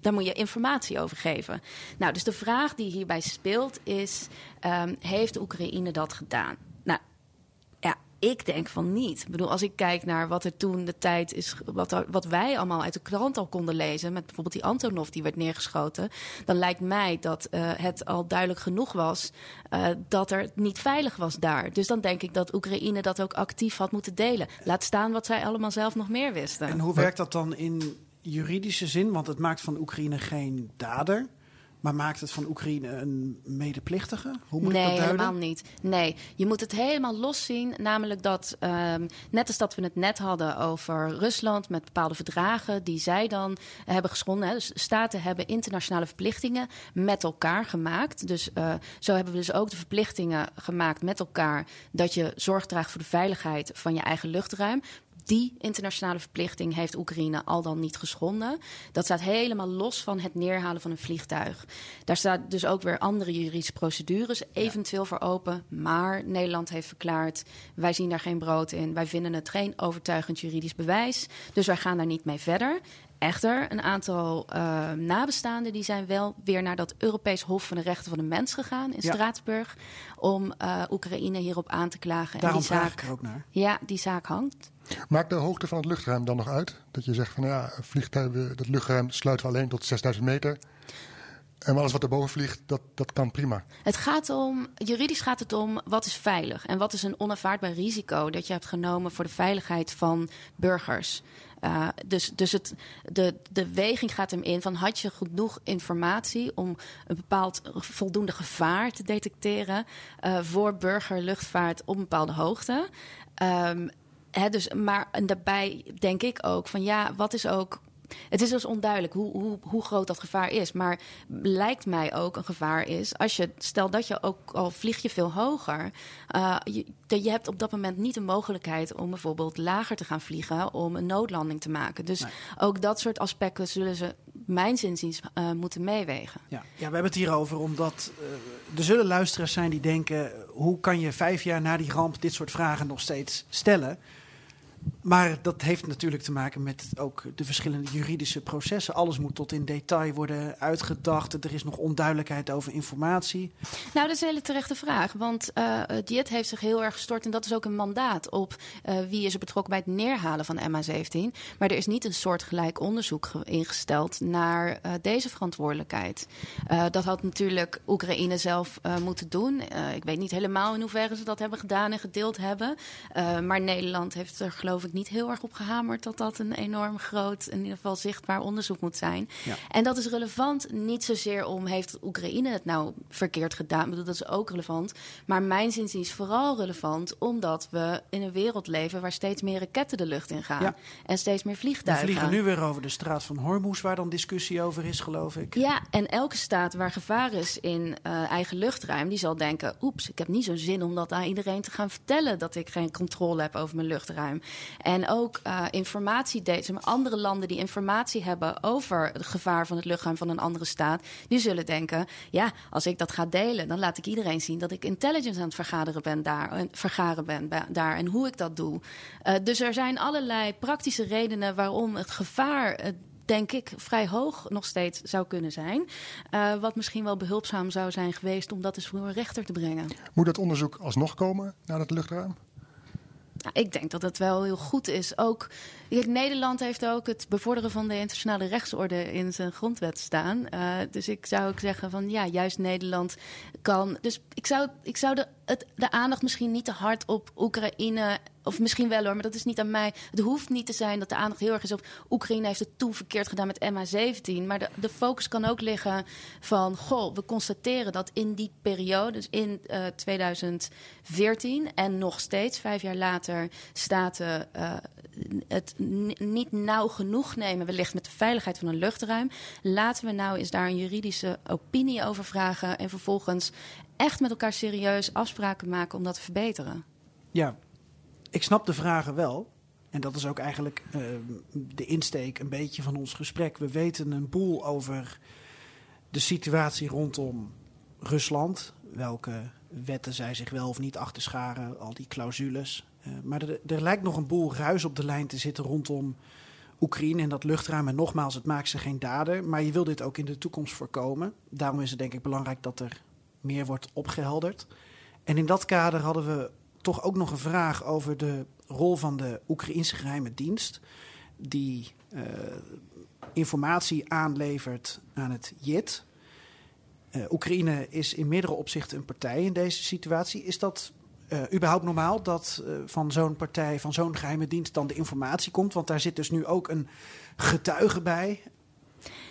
Speaker 6: daar moet je informatie over geven. Nou, dus de vraag die hierbij speelt is: um, heeft Oekraïne dat gedaan? Nou, ja, ik denk van niet. Ik bedoel, als ik kijk naar wat er toen de tijd is, wat, wat wij allemaal uit de krant al konden lezen, met bijvoorbeeld die Antonov die werd neergeschoten, dan lijkt mij dat uh, het al duidelijk genoeg was uh, dat er niet veilig was daar. Dus dan denk ik dat Oekraïne dat ook actief had moeten delen. Laat staan wat zij allemaal zelf nog meer wisten.
Speaker 3: En hoe werkt dat dan in juridische zin, want het maakt van Oekraïne geen dader. Maar maakt het van Oekraïne een medeplichtige? Hoe moet
Speaker 6: nee,
Speaker 3: ik dat duiden?
Speaker 6: helemaal niet. Nee, je moet het helemaal los zien. Namelijk dat, um, net als dat we het net hadden over Rusland met bepaalde verdragen die zij dan hebben geschonden. Hè. Dus staten hebben internationale verplichtingen met elkaar gemaakt. Dus uh, zo hebben we dus ook de verplichtingen gemaakt met elkaar dat je zorg draagt voor de veiligheid van je eigen luchtruim die internationale verplichting heeft Oekraïne al dan niet geschonden. Dat staat helemaal los van het neerhalen van een vliegtuig. Daar staat dus ook weer andere juridische procedures eventueel voor open. Maar Nederland heeft verklaard: wij zien daar geen brood in. Wij vinden het geen overtuigend juridisch bewijs. Dus wij gaan daar niet mee verder. Echter, een aantal uh, nabestaanden die zijn wel weer naar dat Europees Hof van de Rechten van de Mens gegaan in ja. Straatsburg. Om uh, Oekraïne hierop aan te klagen.
Speaker 3: Daarom
Speaker 6: en die
Speaker 3: vraag
Speaker 6: zaak,
Speaker 3: ik er ook naar.
Speaker 6: Ja, die zaak hangt.
Speaker 4: Maakt de hoogte van het luchtruim dan nog uit? Dat je zegt van ja, vliegtuigen, dat luchtruim sluiten we alleen tot 6000 meter. En alles wat erboven vliegt, dat, dat kan prima.
Speaker 6: Het gaat om, juridisch gaat het om wat is veilig en wat is een onaanvaardbaar risico dat je hebt genomen voor de veiligheid van burgers. Uh, dus dus het, de, de weging gaat hem in van had je genoeg informatie om een bepaald voldoende gevaar te detecteren uh, voor burgerluchtvaart op een bepaalde hoogte. Um, dus, maar en daarbij denk ik ook van ja, wat is ook. Het is dus onduidelijk hoe, hoe, hoe groot dat gevaar is. Maar lijkt mij ook een gevaar is. Als je, stel dat je ook al vlieg je veel hoger. Uh, je, je hebt op dat moment niet de mogelijkheid om bijvoorbeeld lager te gaan vliegen. om een noodlanding te maken. Dus nee. ook dat soort aspecten zullen ze, mijns inziens, uh, moeten meewegen.
Speaker 3: Ja. ja, we hebben het hier over omdat uh, er zullen luisteraars zijn die denken: hoe kan je vijf jaar na die ramp dit soort vragen nog steeds stellen? Maar dat heeft natuurlijk te maken met ook de verschillende juridische processen. Alles moet tot in detail worden uitgedacht. Er is nog onduidelijkheid over informatie.
Speaker 6: Nou, dat is een hele terechte vraag. Want uh, Diet heeft zich heel erg gestort. En dat is ook een mandaat op uh, wie is er betrokken bij het neerhalen van MH17. Maar er is niet een soortgelijk onderzoek ingesteld naar uh, deze verantwoordelijkheid. dat had natuurlijk Oekraïne zelf moeten doen. ik weet niet helemaal in hoeverre ze dat hebben gedaan en gedeeld hebben. maar Nederland heeft er geloof ik niet heel erg op gehamerd dat dat een enorm groot, in ieder geval zichtbaar onderzoek moet zijn.
Speaker 3: Ja.
Speaker 6: En dat is relevant niet zozeer om heeft Oekraïne het nou verkeerd gedaan. Ik bedoel, dat is ook relevant. Maar mijn zin is vooral relevant omdat we in een wereld leven waar steeds meer raketten de lucht in gaan.
Speaker 3: Ja.
Speaker 6: En steeds meer
Speaker 3: We
Speaker 6: vliegtuigen.
Speaker 3: vliegen nu weer over de straat van Hormuz, waar dan discussie over is, geloof ik.
Speaker 6: Ja, en elke staat waar gevaar is in eh, eigen luchtruim, die zal denken: oeps, ik heb niet zo'n zin om dat aan iedereen te gaan vertellen dat ik geen controle heb over mijn luchtruim. En ook eh informatie. Maar andere landen die informatie hebben over het gevaar van het luchtruim van een andere staat, die zullen denken: ja, als ik dat ga delen, dan laat ik iedereen zien dat ik intelligence aan het vergaderen ben daar, en vergaren ben daar en hoe ik dat doe. Eh, dus er zijn allerlei praktische redenen waarom het gevaar. eh, denk ik, vrij hoog nog steeds zou kunnen zijn. Eh, wat misschien wel behulpzaam zou zijn geweest om dat eens voor een rechter te brengen.
Speaker 4: Moet dat onderzoek alsnog komen naar het luchtruim?
Speaker 6: Nou, ik denk dat het wel heel goed is. Ook, Nederland heeft ook het bevorderen van de internationale rechtsorde in zijn grondwet staan. Eh, dus ik zou ook zeggen van ja, juist Nederland kan. Dus ik zou, ik zou de, de aandacht misschien niet te hard op Oekraïne. Of misschien wel hoor, maar dat is niet aan mij. Het hoeft niet te zijn dat de aandacht heel erg is op Oekraïne heeft het toen verkeerd gedaan met MH17. Maar de, de focus kan ook liggen van goh, we constateren dat in die periode, dus in eh, 2014 en nog steeds, vijf jaar later, staten eh, het niet nauw genoeg nemen, wellicht met de veiligheid van een luchtruim. Laten we nou eens daar een juridische opinie over vragen en vervolgens echt met elkaar serieus afspraken maken om dat te verbeteren.
Speaker 3: Ja, ik snap de vragen wel. En dat is ook eigenlijk eh, de insteek een beetje van ons gesprek. We weten een boel over de situatie rondom Rusland. Welke wetten zij zich wel of niet achter scharen, al die clausules. Eh, maar er, er lijkt nog een boel ruis op de lijn te zitten rondom Oekraïne en dat luchtruim. En nogmaals, het maakt ze geen dader. Maar je wil dit ook in de toekomst voorkomen. Daarom is het denk ik belangrijk dat er meer wordt opgehelderd. En in dat kader hadden we toch ook nog een vraag over de rol van de Oekraïnse geheime dienst. Die eh, informatie aanlevert aan het JIT. Eh, Oekraïne is in meerdere opzichten een partij in deze situatie. Is dat eh, überhaupt normaal dat eh, van zo'n partij, van zo'n geheime dienst dan de informatie komt? Want daar zit dus nu ook een getuige bij.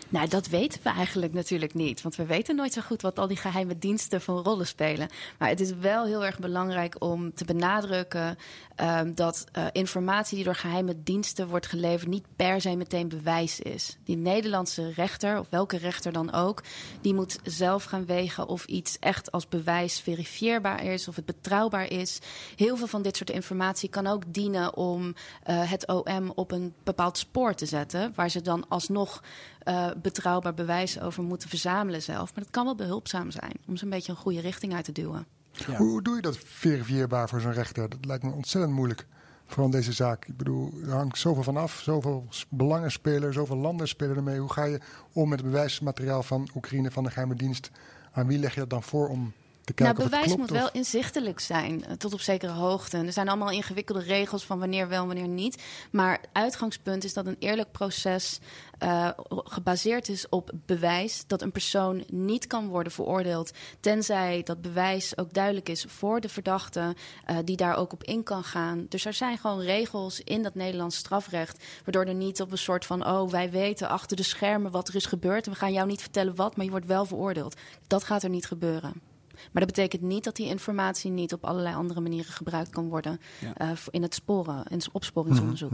Speaker 6: Nou, dat weten we eigenlijk natuurlijk niet. Want we weten nooit zo goed wat al die geheime diensten voor rollen spelen. Maar het is wel heel erg belangrijk om te benadrukken ehm, dat eh, informatie die door geheime diensten wordt geleverd niet per se meteen bewijs is. Die Nederlandse rechter, of welke rechter dan ook, die moet zelf gaan wegen of iets echt als bewijs verifieerbaar is, of het betrouwbaar is. Heel veel van dit soort informatie kan ook dienen om eh, het OM op een bepaald spoor te zetten, waar ze dan alsnog eh, betrouwbaar bewijs over moeten verzamelen zelf. Maar dat kan wel behulpzaam zijn om ze een beetje een goede richting uit te duwen.
Speaker 3: Ja.
Speaker 4: Hoe doe je dat verifieerbaar voor zo'n rechter? Dat lijkt me ontzettend moeilijk. Vooral deze zaak. Ik bedoel, er hangt zoveel van af. Zoveel belangen spelen, zoveel landen spelen ermee. Hoe ga je om met het bewijsmateriaal van Oekraïne, van de geheime dienst? Aan wie leg je dat dan voor om te kijken
Speaker 6: nou, bewijs
Speaker 4: klopt?
Speaker 6: moet
Speaker 4: of-
Speaker 6: wel inzichtelijk zijn, eh, tot op zekere hoogte. Er zijn allemaal ingewikkelde regels van wanneer wel, wanneer niet. Maar uitgangspunt is dat een eerlijk proces eh, gebaseerd is op bewijs dat een persoon niet kan worden veroordeeld, tenzij dat bewijs ook duidelijk is voor de verdachte, eh, die daar ook op in kan gaan. Dus er zijn gewoon regels in dat Nederlands strafrecht, waardoor er niet op een soort van, oh, wij weten achter de schermen wat er is gebeurd en we gaan jou niet vertellen wat, maar je wordt wel veroordeeld. Dat gaat er niet gebeuren. Maar dat betekent niet dat die informatie niet op allerlei andere manieren gebruikt kan worden
Speaker 3: Ja.
Speaker 6: eh, voor- in het sporen, in het opsporingsonderzoek.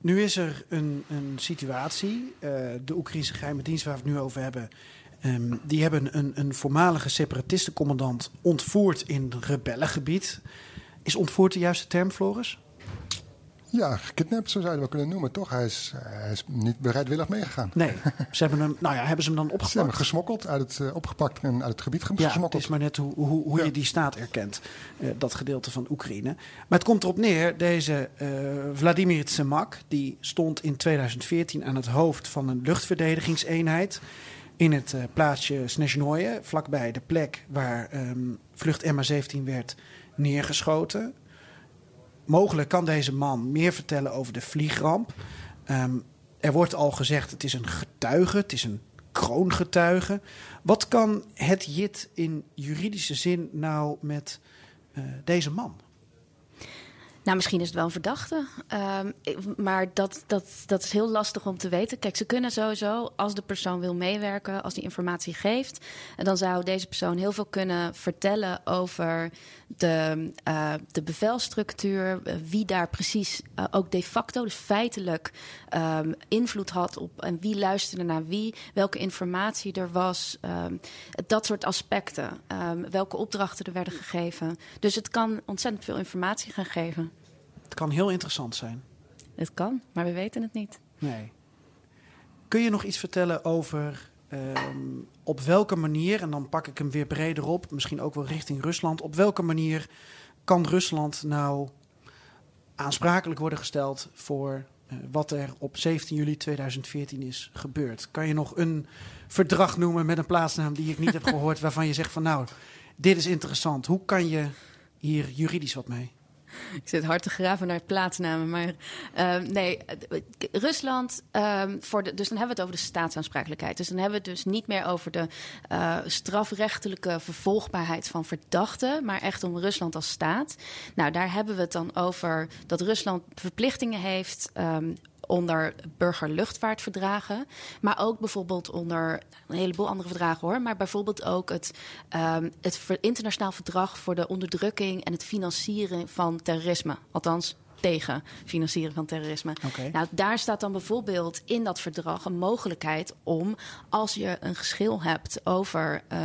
Speaker 3: Nu is er een, een situatie. eh, de Oekraïnse geheime dienst waar we het nu over hebben. ehm, die hebben een, een voormalige separatistencommandant ontvoerd in rebellengebied. Is ontvoerd de juiste term, Floris?
Speaker 4: Ja, gekidnapt, zo zou je het wel kunnen noemen, toch? Hij is, hij is niet bereidwillig meegegaan.
Speaker 3: Nee. Ze hebben hem, nou ja, hebben ze hem dan
Speaker 4: Ze hebben hem
Speaker 3: opgepakt?
Speaker 4: gesmokkeld, uit het, eh, opgepakt en uit het gebied
Speaker 3: Ja, het
Speaker 4: gesmokkeld.
Speaker 3: is maar net hoe, hoe, hoe
Speaker 4: Ja.
Speaker 3: je die staat erkent, eh, dat gedeelte van Oekraïne. Maar het komt erop neer, deze eh, Vladimir Tsemak, die stond in 2014 aan het hoofd van een luchtverdedigingseenheid in het plaatsje Snezhnoye, vlakbij de plek waar ehm, vlucht MH17 werd neergeschoten. Mogelijk kan deze man meer vertellen over de vliegramp. Ehm, er wordt al gezegd, het is een getuige, het is een kroongetuige. Wat kan het JIT in juridische zin nou met eh, deze man?
Speaker 6: Nou, misschien is het wel een verdachte. Ehm, maar dat, dat, dat is heel lastig om te weten. Kijk, ze kunnen sowieso, als de persoon wil meewerken, als die informatie geeft, dan zou deze persoon heel veel kunnen vertellen over de, uh, de bevelstructuur, eh, wie daar precies uh, ook de facto, dus feitelijk, um, invloed had op en wie luisterde naar wie, welke informatie er was, um, dat soort aspecten, welke opdrachten er werden gegeven. Dus het kan ontzettend veel informatie gaan geven.
Speaker 7: Het kan heel interessant zijn.
Speaker 6: Het kan, maar we weten het niet.
Speaker 7: Nee. Kun je nog iets vertellen over um, op welke manier, en dan pak ik hem weer breder op, misschien ook wel richting Rusland, op welke manier kan Rusland nou aansprakelijk worden gesteld voor uh, wat er op 17 juli 2014 is gebeurd? Kan je nog een verdrag noemen met een plaatsnaam die ik niet heb gehoord, waarvan je zegt van nou, dit is interessant. Hoe kan je hier juridisch wat mee?
Speaker 6: Ik zit hard te graven naar plaatsnamen. Maar uh, nee, Rusland, uh, voor de, dus dan hebben we het over de staatsaansprakelijkheid. Dus dan hebben we het dus niet meer over de uh, strafrechtelijke vervolgbaarheid van verdachten, maar echt om Rusland als staat. Nou, daar hebben we het dan over dat Rusland verplichtingen heeft um, onder burgerluchtvaartverdragen. Maar ook bijvoorbeeld onder een heleboel andere verdragen hoor. Maar bijvoorbeeld ook het, um, het internationaal verdrag voor de onderdrukking en het financieren van terrorisme. Althans, tegen financieren van terrorisme.
Speaker 7: Okay.
Speaker 6: Nou, daar staat dan bijvoorbeeld in dat verdrag een mogelijkheid om, als je een geschil hebt over uh,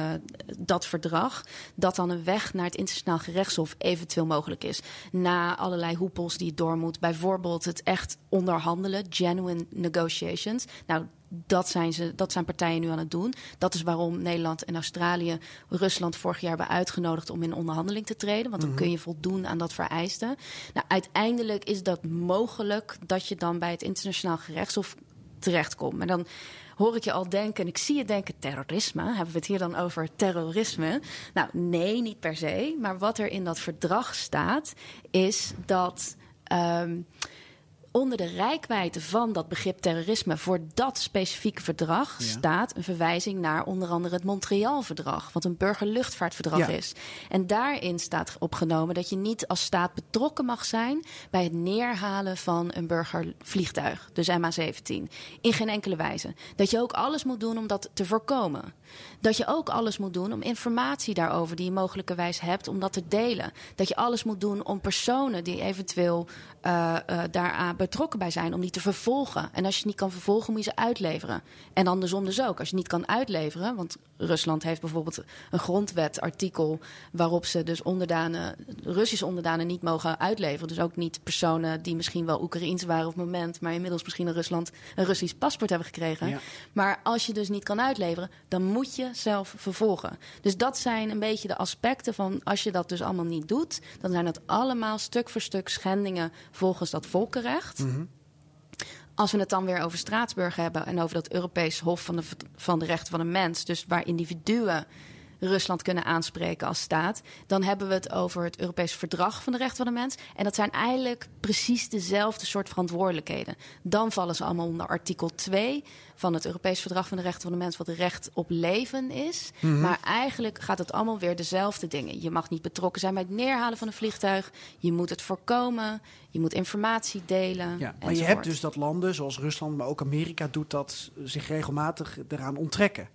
Speaker 6: dat verdrag, dat dan een weg naar het internationaal gerechtshof eventueel mogelijk is. Na allerlei hoepels die het door moet. Bijvoorbeeld het echt onderhandelen, genuine negotiations. Nou, dat zijn, ze, dat zijn partijen nu aan het doen. Dat is waarom Nederland en Australië Rusland vorig jaar hebben uitgenodigd om in onderhandeling te treden. Want dan
Speaker 7: Mhm.
Speaker 6: kun je voldoen aan dat vereiste. Nou, uiteindelijk is dat mogelijk dat je dan bij het internationaal gerechtshof terechtkomt. Maar dan hoor ik je al denken, en ik zie je denken, terrorisme. Hebben we het hier dan over terrorisme? Nou, nee, niet per se. Maar wat er in dat verdrag staat, is dat. Um, onder de rijkwijde van dat begrip terrorisme voor dat specifieke verdrag
Speaker 7: Ja.
Speaker 6: staat een verwijzing naar onder andere het Montreal-verdrag, wat een burgerluchtvaartverdrag
Speaker 7: Ja.
Speaker 6: is. En daarin staat opgenomen dat je niet als staat betrokken mag zijn bij het neerhalen van een burgervliegtuig, dus MH17. In geen enkele wijze. Dat je ook alles moet doen om dat te voorkomen. Dat je ook alles moet doen om informatie daarover die je mogelijkerwijs hebt, om dat te delen. Dat je alles moet doen om personen die eventueel uh, uh, daaraan betrokken bij zijn, om die te vervolgen. En als je het niet kan vervolgen, moet je ze uitleveren. En andersom dus ook. Als je niet kan uitleveren, want Rusland heeft bijvoorbeeld een grondwetartikel waarop ze dus onderdanen, Russische onderdanen niet mogen uitleveren. Dus ook niet personen die misschien wel Oekraïens waren op het moment, maar inmiddels misschien in Rusland een Russisch paspoort hebben gekregen.
Speaker 7: Ja.
Speaker 6: Maar als je dus niet kan uitleveren, dan moet je zelf vervolgen. Dus dat zijn een beetje de aspecten van als je dat dus allemaal niet doet, dan zijn dat allemaal stuk voor stuk schendingen volgens dat volkenrecht.
Speaker 7: Mhm.
Speaker 6: Als we het dan weer over Straatsburg hebben en over dat Europees Hof van de, van de Rechten van de Mens, dus waar individuen Rusland kunnen aanspreken als staat, dan hebben we het over het Europees Verdrag van de Rechten van de Mens. En dat zijn eigenlijk precies dezelfde soort verantwoordelijkheden. Dan vallen ze allemaal onder artikel 2 van het Europees Verdrag van de Rechten van de Mens, wat recht op leven is.
Speaker 7: Mhm.
Speaker 6: Maar eigenlijk gaat het allemaal weer dezelfde dingen. Je mag niet betrokken zijn bij het neerhalen van een vliegtuig. Je moet het voorkomen. Je moet informatie delen.
Speaker 7: Ja, maar je hebt dus dat landen zoals Rusland, maar ook Amerika doet dat zich regelmatig eraan onttrekken.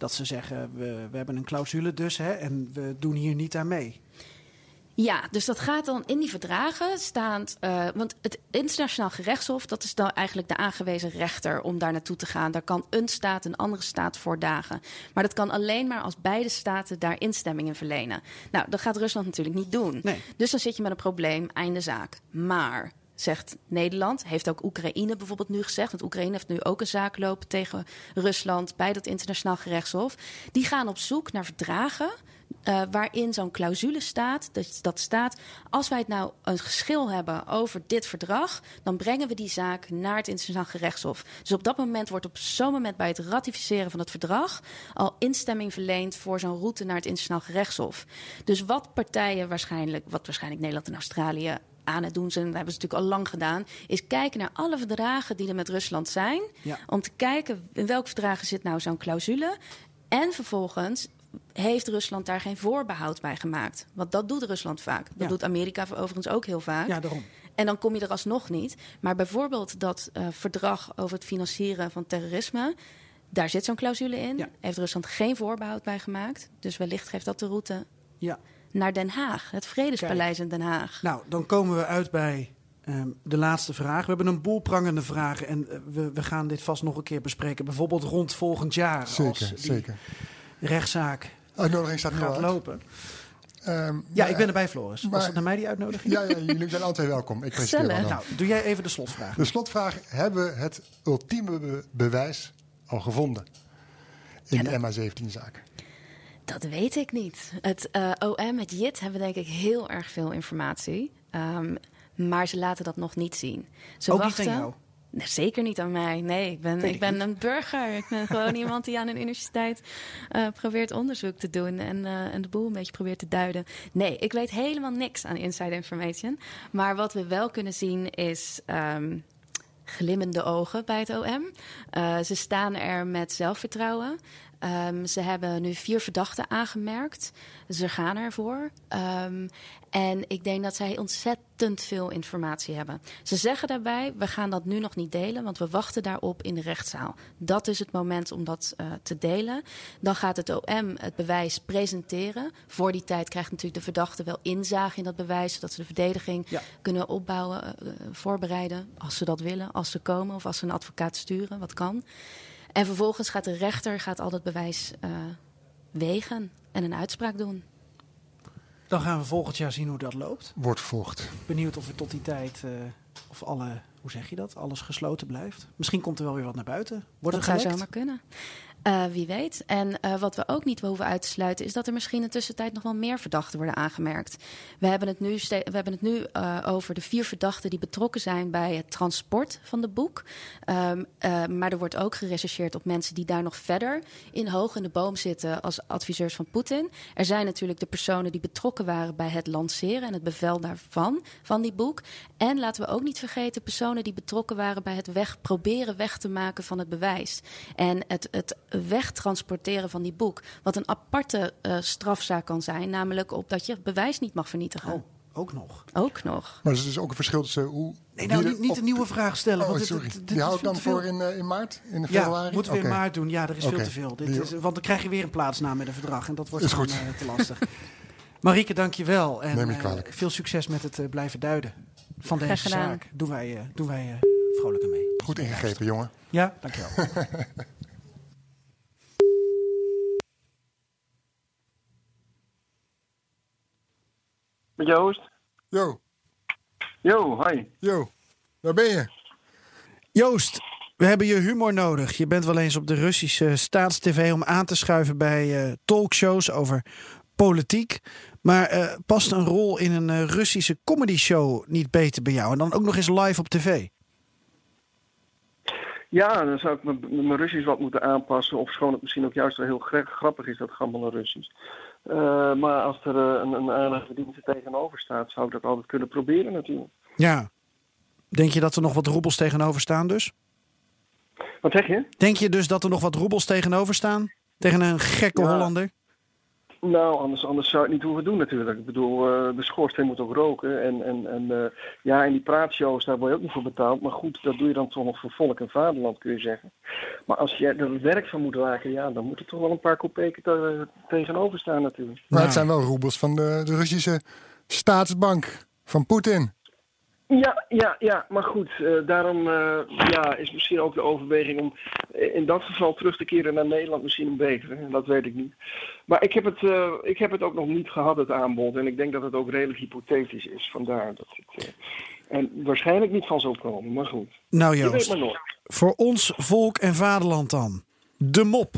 Speaker 7: Dat ze zeggen, we, we hebben een clausule dus hè, en we doen hier niet aan mee.
Speaker 6: Ja, dus dat gaat dan in die verdragen staan. Uh, want het internationaal gerechtshof, dat is dan eigenlijk de aangewezen rechter om daar naartoe te gaan. Daar kan een staat een andere staat voor dagen. Maar dat kan alleen maar als beide staten daar instemming in verlenen. Nou, dat gaat Rusland natuurlijk niet doen.
Speaker 7: Nee.
Speaker 6: Dus dan zit je met een probleem, einde zaak. Maar zegt Nederland. Heeft ook Oekraïne bijvoorbeeld nu gezegd. Want Oekraïne heeft nu ook een zaak lopen tegen Rusland bij dat internationaal gerechtshof. Die gaan op zoek naar verdragen. Uh, waarin zo'n clausule staat, dat, dat staat, als wij het nou een geschil hebben over dit verdrag, dan brengen we die zaak naar het internationaal gerechtshof. Dus op dat moment wordt op zo'n moment bij het ratificeren van het verdrag al instemming verleend voor zo'n route naar het internationaal gerechtshof. Dus wat partijen waarschijnlijk, wat waarschijnlijk Nederland en Australië aan het doen zijn, dat hebben ze natuurlijk al lang gedaan, is kijken naar alle verdragen die er met Rusland zijn.
Speaker 7: Ja.
Speaker 6: Om te kijken in welke verdragen zit nou zo'n clausule. En vervolgens heeft Rusland daar geen voorbehoud bij gemaakt? Want dat doet Rusland vaak. Dat
Speaker 7: Ja.
Speaker 6: doet Amerika overigens ook heel vaak.
Speaker 7: Ja, daarom.
Speaker 6: En dan kom je er alsnog niet. Maar bijvoorbeeld dat eh, verdrag over het financieren van terrorisme. Daar zit zo'n clausule in.
Speaker 7: Ja.
Speaker 6: Heeft Rusland geen voorbehoud bij gemaakt. Dus wellicht geeft dat de route
Speaker 7: Ja.
Speaker 6: Naar Den Haag. Het Vredespaleis in Den Haag.
Speaker 7: Nou, dan komen we uit bij ehm, de laatste vraag. We hebben een boel prangende vragen en eh, we, we gaan dit vast nog een keer bespreken. Bijvoorbeeld rond volgend jaar. als
Speaker 4: Zeker,
Speaker 7: die
Speaker 4: zeker.
Speaker 7: rechtszaak
Speaker 4: Uitnodiging staat nu
Speaker 7: gaat
Speaker 4: uit.
Speaker 7: lopen.
Speaker 4: Ehm,
Speaker 7: Ja,
Speaker 4: maar-
Speaker 7: ik ben erbij, Floris. Was het naar mij die uitnodiging?
Speaker 4: Ja, ja, jullie zijn altijd welkom. Ik presenteer wel
Speaker 6: Gezellig.
Speaker 4: dan.
Speaker 7: Nou, doe jij even de slotvraag.
Speaker 4: De slotvraag: hebben we het ultieme be- bewijs al gevonden in de MH17-zaak?
Speaker 6: Dat weet ik niet. Het eh, OM, het JIT, hebben denk ik heel erg veel informatie. Ehm, maar ze laten dat nog niet zien. Ze
Speaker 7: Ook
Speaker 6: wachten.
Speaker 7: niet aan jou?
Speaker 6: Nee, zeker niet aan mij. Nee, ik ben, ik
Speaker 7: ik
Speaker 6: ben
Speaker 7: niet.
Speaker 6: een burger. Ik ben gewoon iemand die aan een universiteit eh, probeert onderzoek te doen en, eh, en de boel een beetje probeert te duiden. Nee, ik weet helemaal niks aan inside information. Maar wat we wel kunnen zien is. ehm, glimmende ogen bij het OM. Ze staan er met zelfvertrouwen. Ehm, ze hebben nu vier verdachten aangemerkt. Ze gaan ervoor. Ehm, en ik denk dat zij ontzettend veel informatie hebben. Ze zeggen daarbij: we gaan dat nu nog niet delen, want we wachten daarop in de rechtszaal. Dat is het moment om dat eh, te delen. Dan gaat het OM het bewijs presenteren. Voor die tijd krijgt natuurlijk de verdachte wel inzage in dat bewijs, zodat ze de verdediging
Speaker 7: Ja.
Speaker 6: kunnen opbouwen, eh, voorbereiden, als ze dat willen, als ze komen of als ze een advocaat sturen, wat kan. En vervolgens gaat de rechter gaat al dat bewijs eh, wegen en een uitspraak doen.
Speaker 7: Dan gaan we volgend jaar zien hoe dat loopt.
Speaker 4: Wordt vervolgd.
Speaker 7: Benieuwd of er tot die tijd, eh, of alle, hoe zeg je dat, alles gesloten blijft. Misschien komt er wel weer wat naar buiten. Wordt
Speaker 6: dat zou zomaar kunnen. Eh, wie weet. En eh, wat we ook niet hoeven uit te sluiten, is dat er misschien in de tussentijd nog wel meer verdachten worden aangemerkt. We hebben het nu, we hebben het nu eh, over de vier verdachten die betrokken zijn bij het transport van de boek. Eh, maar er wordt ook gerechercheerd op mensen die daar nog verder in hoog in de boom zitten als adviseurs van Poetin. Er zijn natuurlijk de personen die betrokken waren bij het lanceren en het bevel daarvan, van die boek. En laten we ook niet vergeten personen die betrokken waren bij het weg, proberen weg te maken van het bewijs. En het, het wegtransporteren van die boek. Wat een aparte eh, strafzaak kan zijn, namelijk op dat je het bewijs niet mag vernietigen.
Speaker 7: Oh, ook nog.
Speaker 6: Ook nog.
Speaker 4: Maar er is dus ook een verschil tussen hoe.
Speaker 7: Nee, nou, niet, niet
Speaker 4: op-
Speaker 7: een nieuwe vraag stellen.
Speaker 4: Oh,
Speaker 7: want dit-
Speaker 4: sorry.
Speaker 7: dit- dit
Speaker 4: Die
Speaker 7: is
Speaker 4: hou ik
Speaker 7: veel
Speaker 4: dan voor in, eh, in maart? In
Speaker 7: Ja,
Speaker 4: februari?
Speaker 7: moeten we in maart doen. Ja, er is veel te veel. Dit is, want dan krijg je weer een plaatsnaam met een verdrag. En dat wordt
Speaker 4: Is
Speaker 7: gewoon
Speaker 4: goed.
Speaker 7: eh, te lastig. Marieke, dank je wel. En
Speaker 4: Neem me kwalijk.
Speaker 7: veel succes met het blijven duiden van
Speaker 6: Graag
Speaker 7: deze
Speaker 6: gedaan.
Speaker 7: zaak. Doen wij, doen wij vrolijk aan mee.
Speaker 4: Goed ingegrepen, jongen.
Speaker 7: Ja, dankjewel.
Speaker 8: Met Joost?
Speaker 4: Yo,
Speaker 8: Yo, hi.
Speaker 4: yo. Waar ben je?
Speaker 3: Joost, we hebben je humor nodig. Je bent wel eens op de Russische staatstv om aan te schuiven bij eh, talkshows over politiek. Maar eh, past een rol in een eh, Russische comedyshow niet beter bij jou? En dan ook nog eens live op tv.
Speaker 8: Ja, dan zou ik mijn- Russisch wat moeten aanpassen. Of schoon het misschien ook juist wel heel gra- grappig is, dat gammele Russisch. Eh, maar als er eh, een, een aardige verdienste tegenover staat, zou ik dat altijd kunnen proberen natuurlijk.
Speaker 3: Ja. Denk je dat er nog wat roebels tegenover staan dus?
Speaker 8: Wat zeg je?
Speaker 3: Denk je dus dat er nog wat roebels tegenover staan? Tegen een gekke
Speaker 8: Ja.
Speaker 3: Hollander?
Speaker 8: Nou, anders, anders zou het niet hoeven doen natuurlijk. Ik bedoel, eh, de schoorsteen moet ook roken. En, en, en eh, ja, in die praatshows, daar word je ook niet voor betaald. Maar goed, dat doe je dan toch nog voor volk en vaderland, kun je zeggen. Maar als je er werk van moet maken, ja, dan moet er toch wel een paar kopeken te- tegenover staan natuurlijk.
Speaker 4: Maar het zijn wel roebels van de, de Russische staatsbank van Poetin.
Speaker 8: Ja, ja, ja, maar goed, eh, daarom eh, ja, is misschien ook de overweging om in dat geval terug te keren naar Nederland misschien een betere. Dat weet ik niet. Maar ik heb, het, eh, ik heb het ook nog niet gehad, het aanbod. En ik denk dat het ook redelijk hypothetisch is. Vandaar dat het en waarschijnlijk niet van zal komen, maar goed.
Speaker 3: Nou
Speaker 8: weet
Speaker 3: Joost,
Speaker 8: maar nooit.
Speaker 3: voor ons volk en vaderland dan. De mop.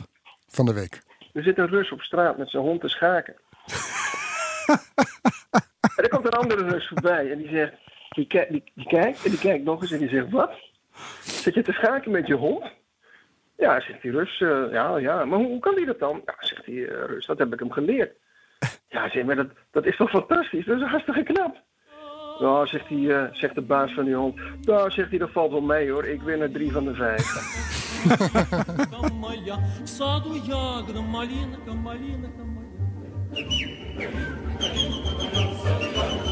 Speaker 4: Van de week.
Speaker 8: Er zit een Rus op straat met zijn hond te schaken. en er komt een andere Rus voorbij en die zegt, die, die, kijkt en die kijkt nog eens en die zegt, wat? Zit je te schaken met je hond? Ja, zegt die Rus, eh, ja, ja, maar hoe, kan die dat dan? Ja, zegt die eh, Rus, dat heb ik hem geleerd. Ja, zeg maar, dat, dat is toch fantastisch, dat is hartstikke knap. Nou, zegt, eh, zegt de baas van die hond, nou, zegt hij, dat valt wel mee hoor, ik win er drie van de vijf.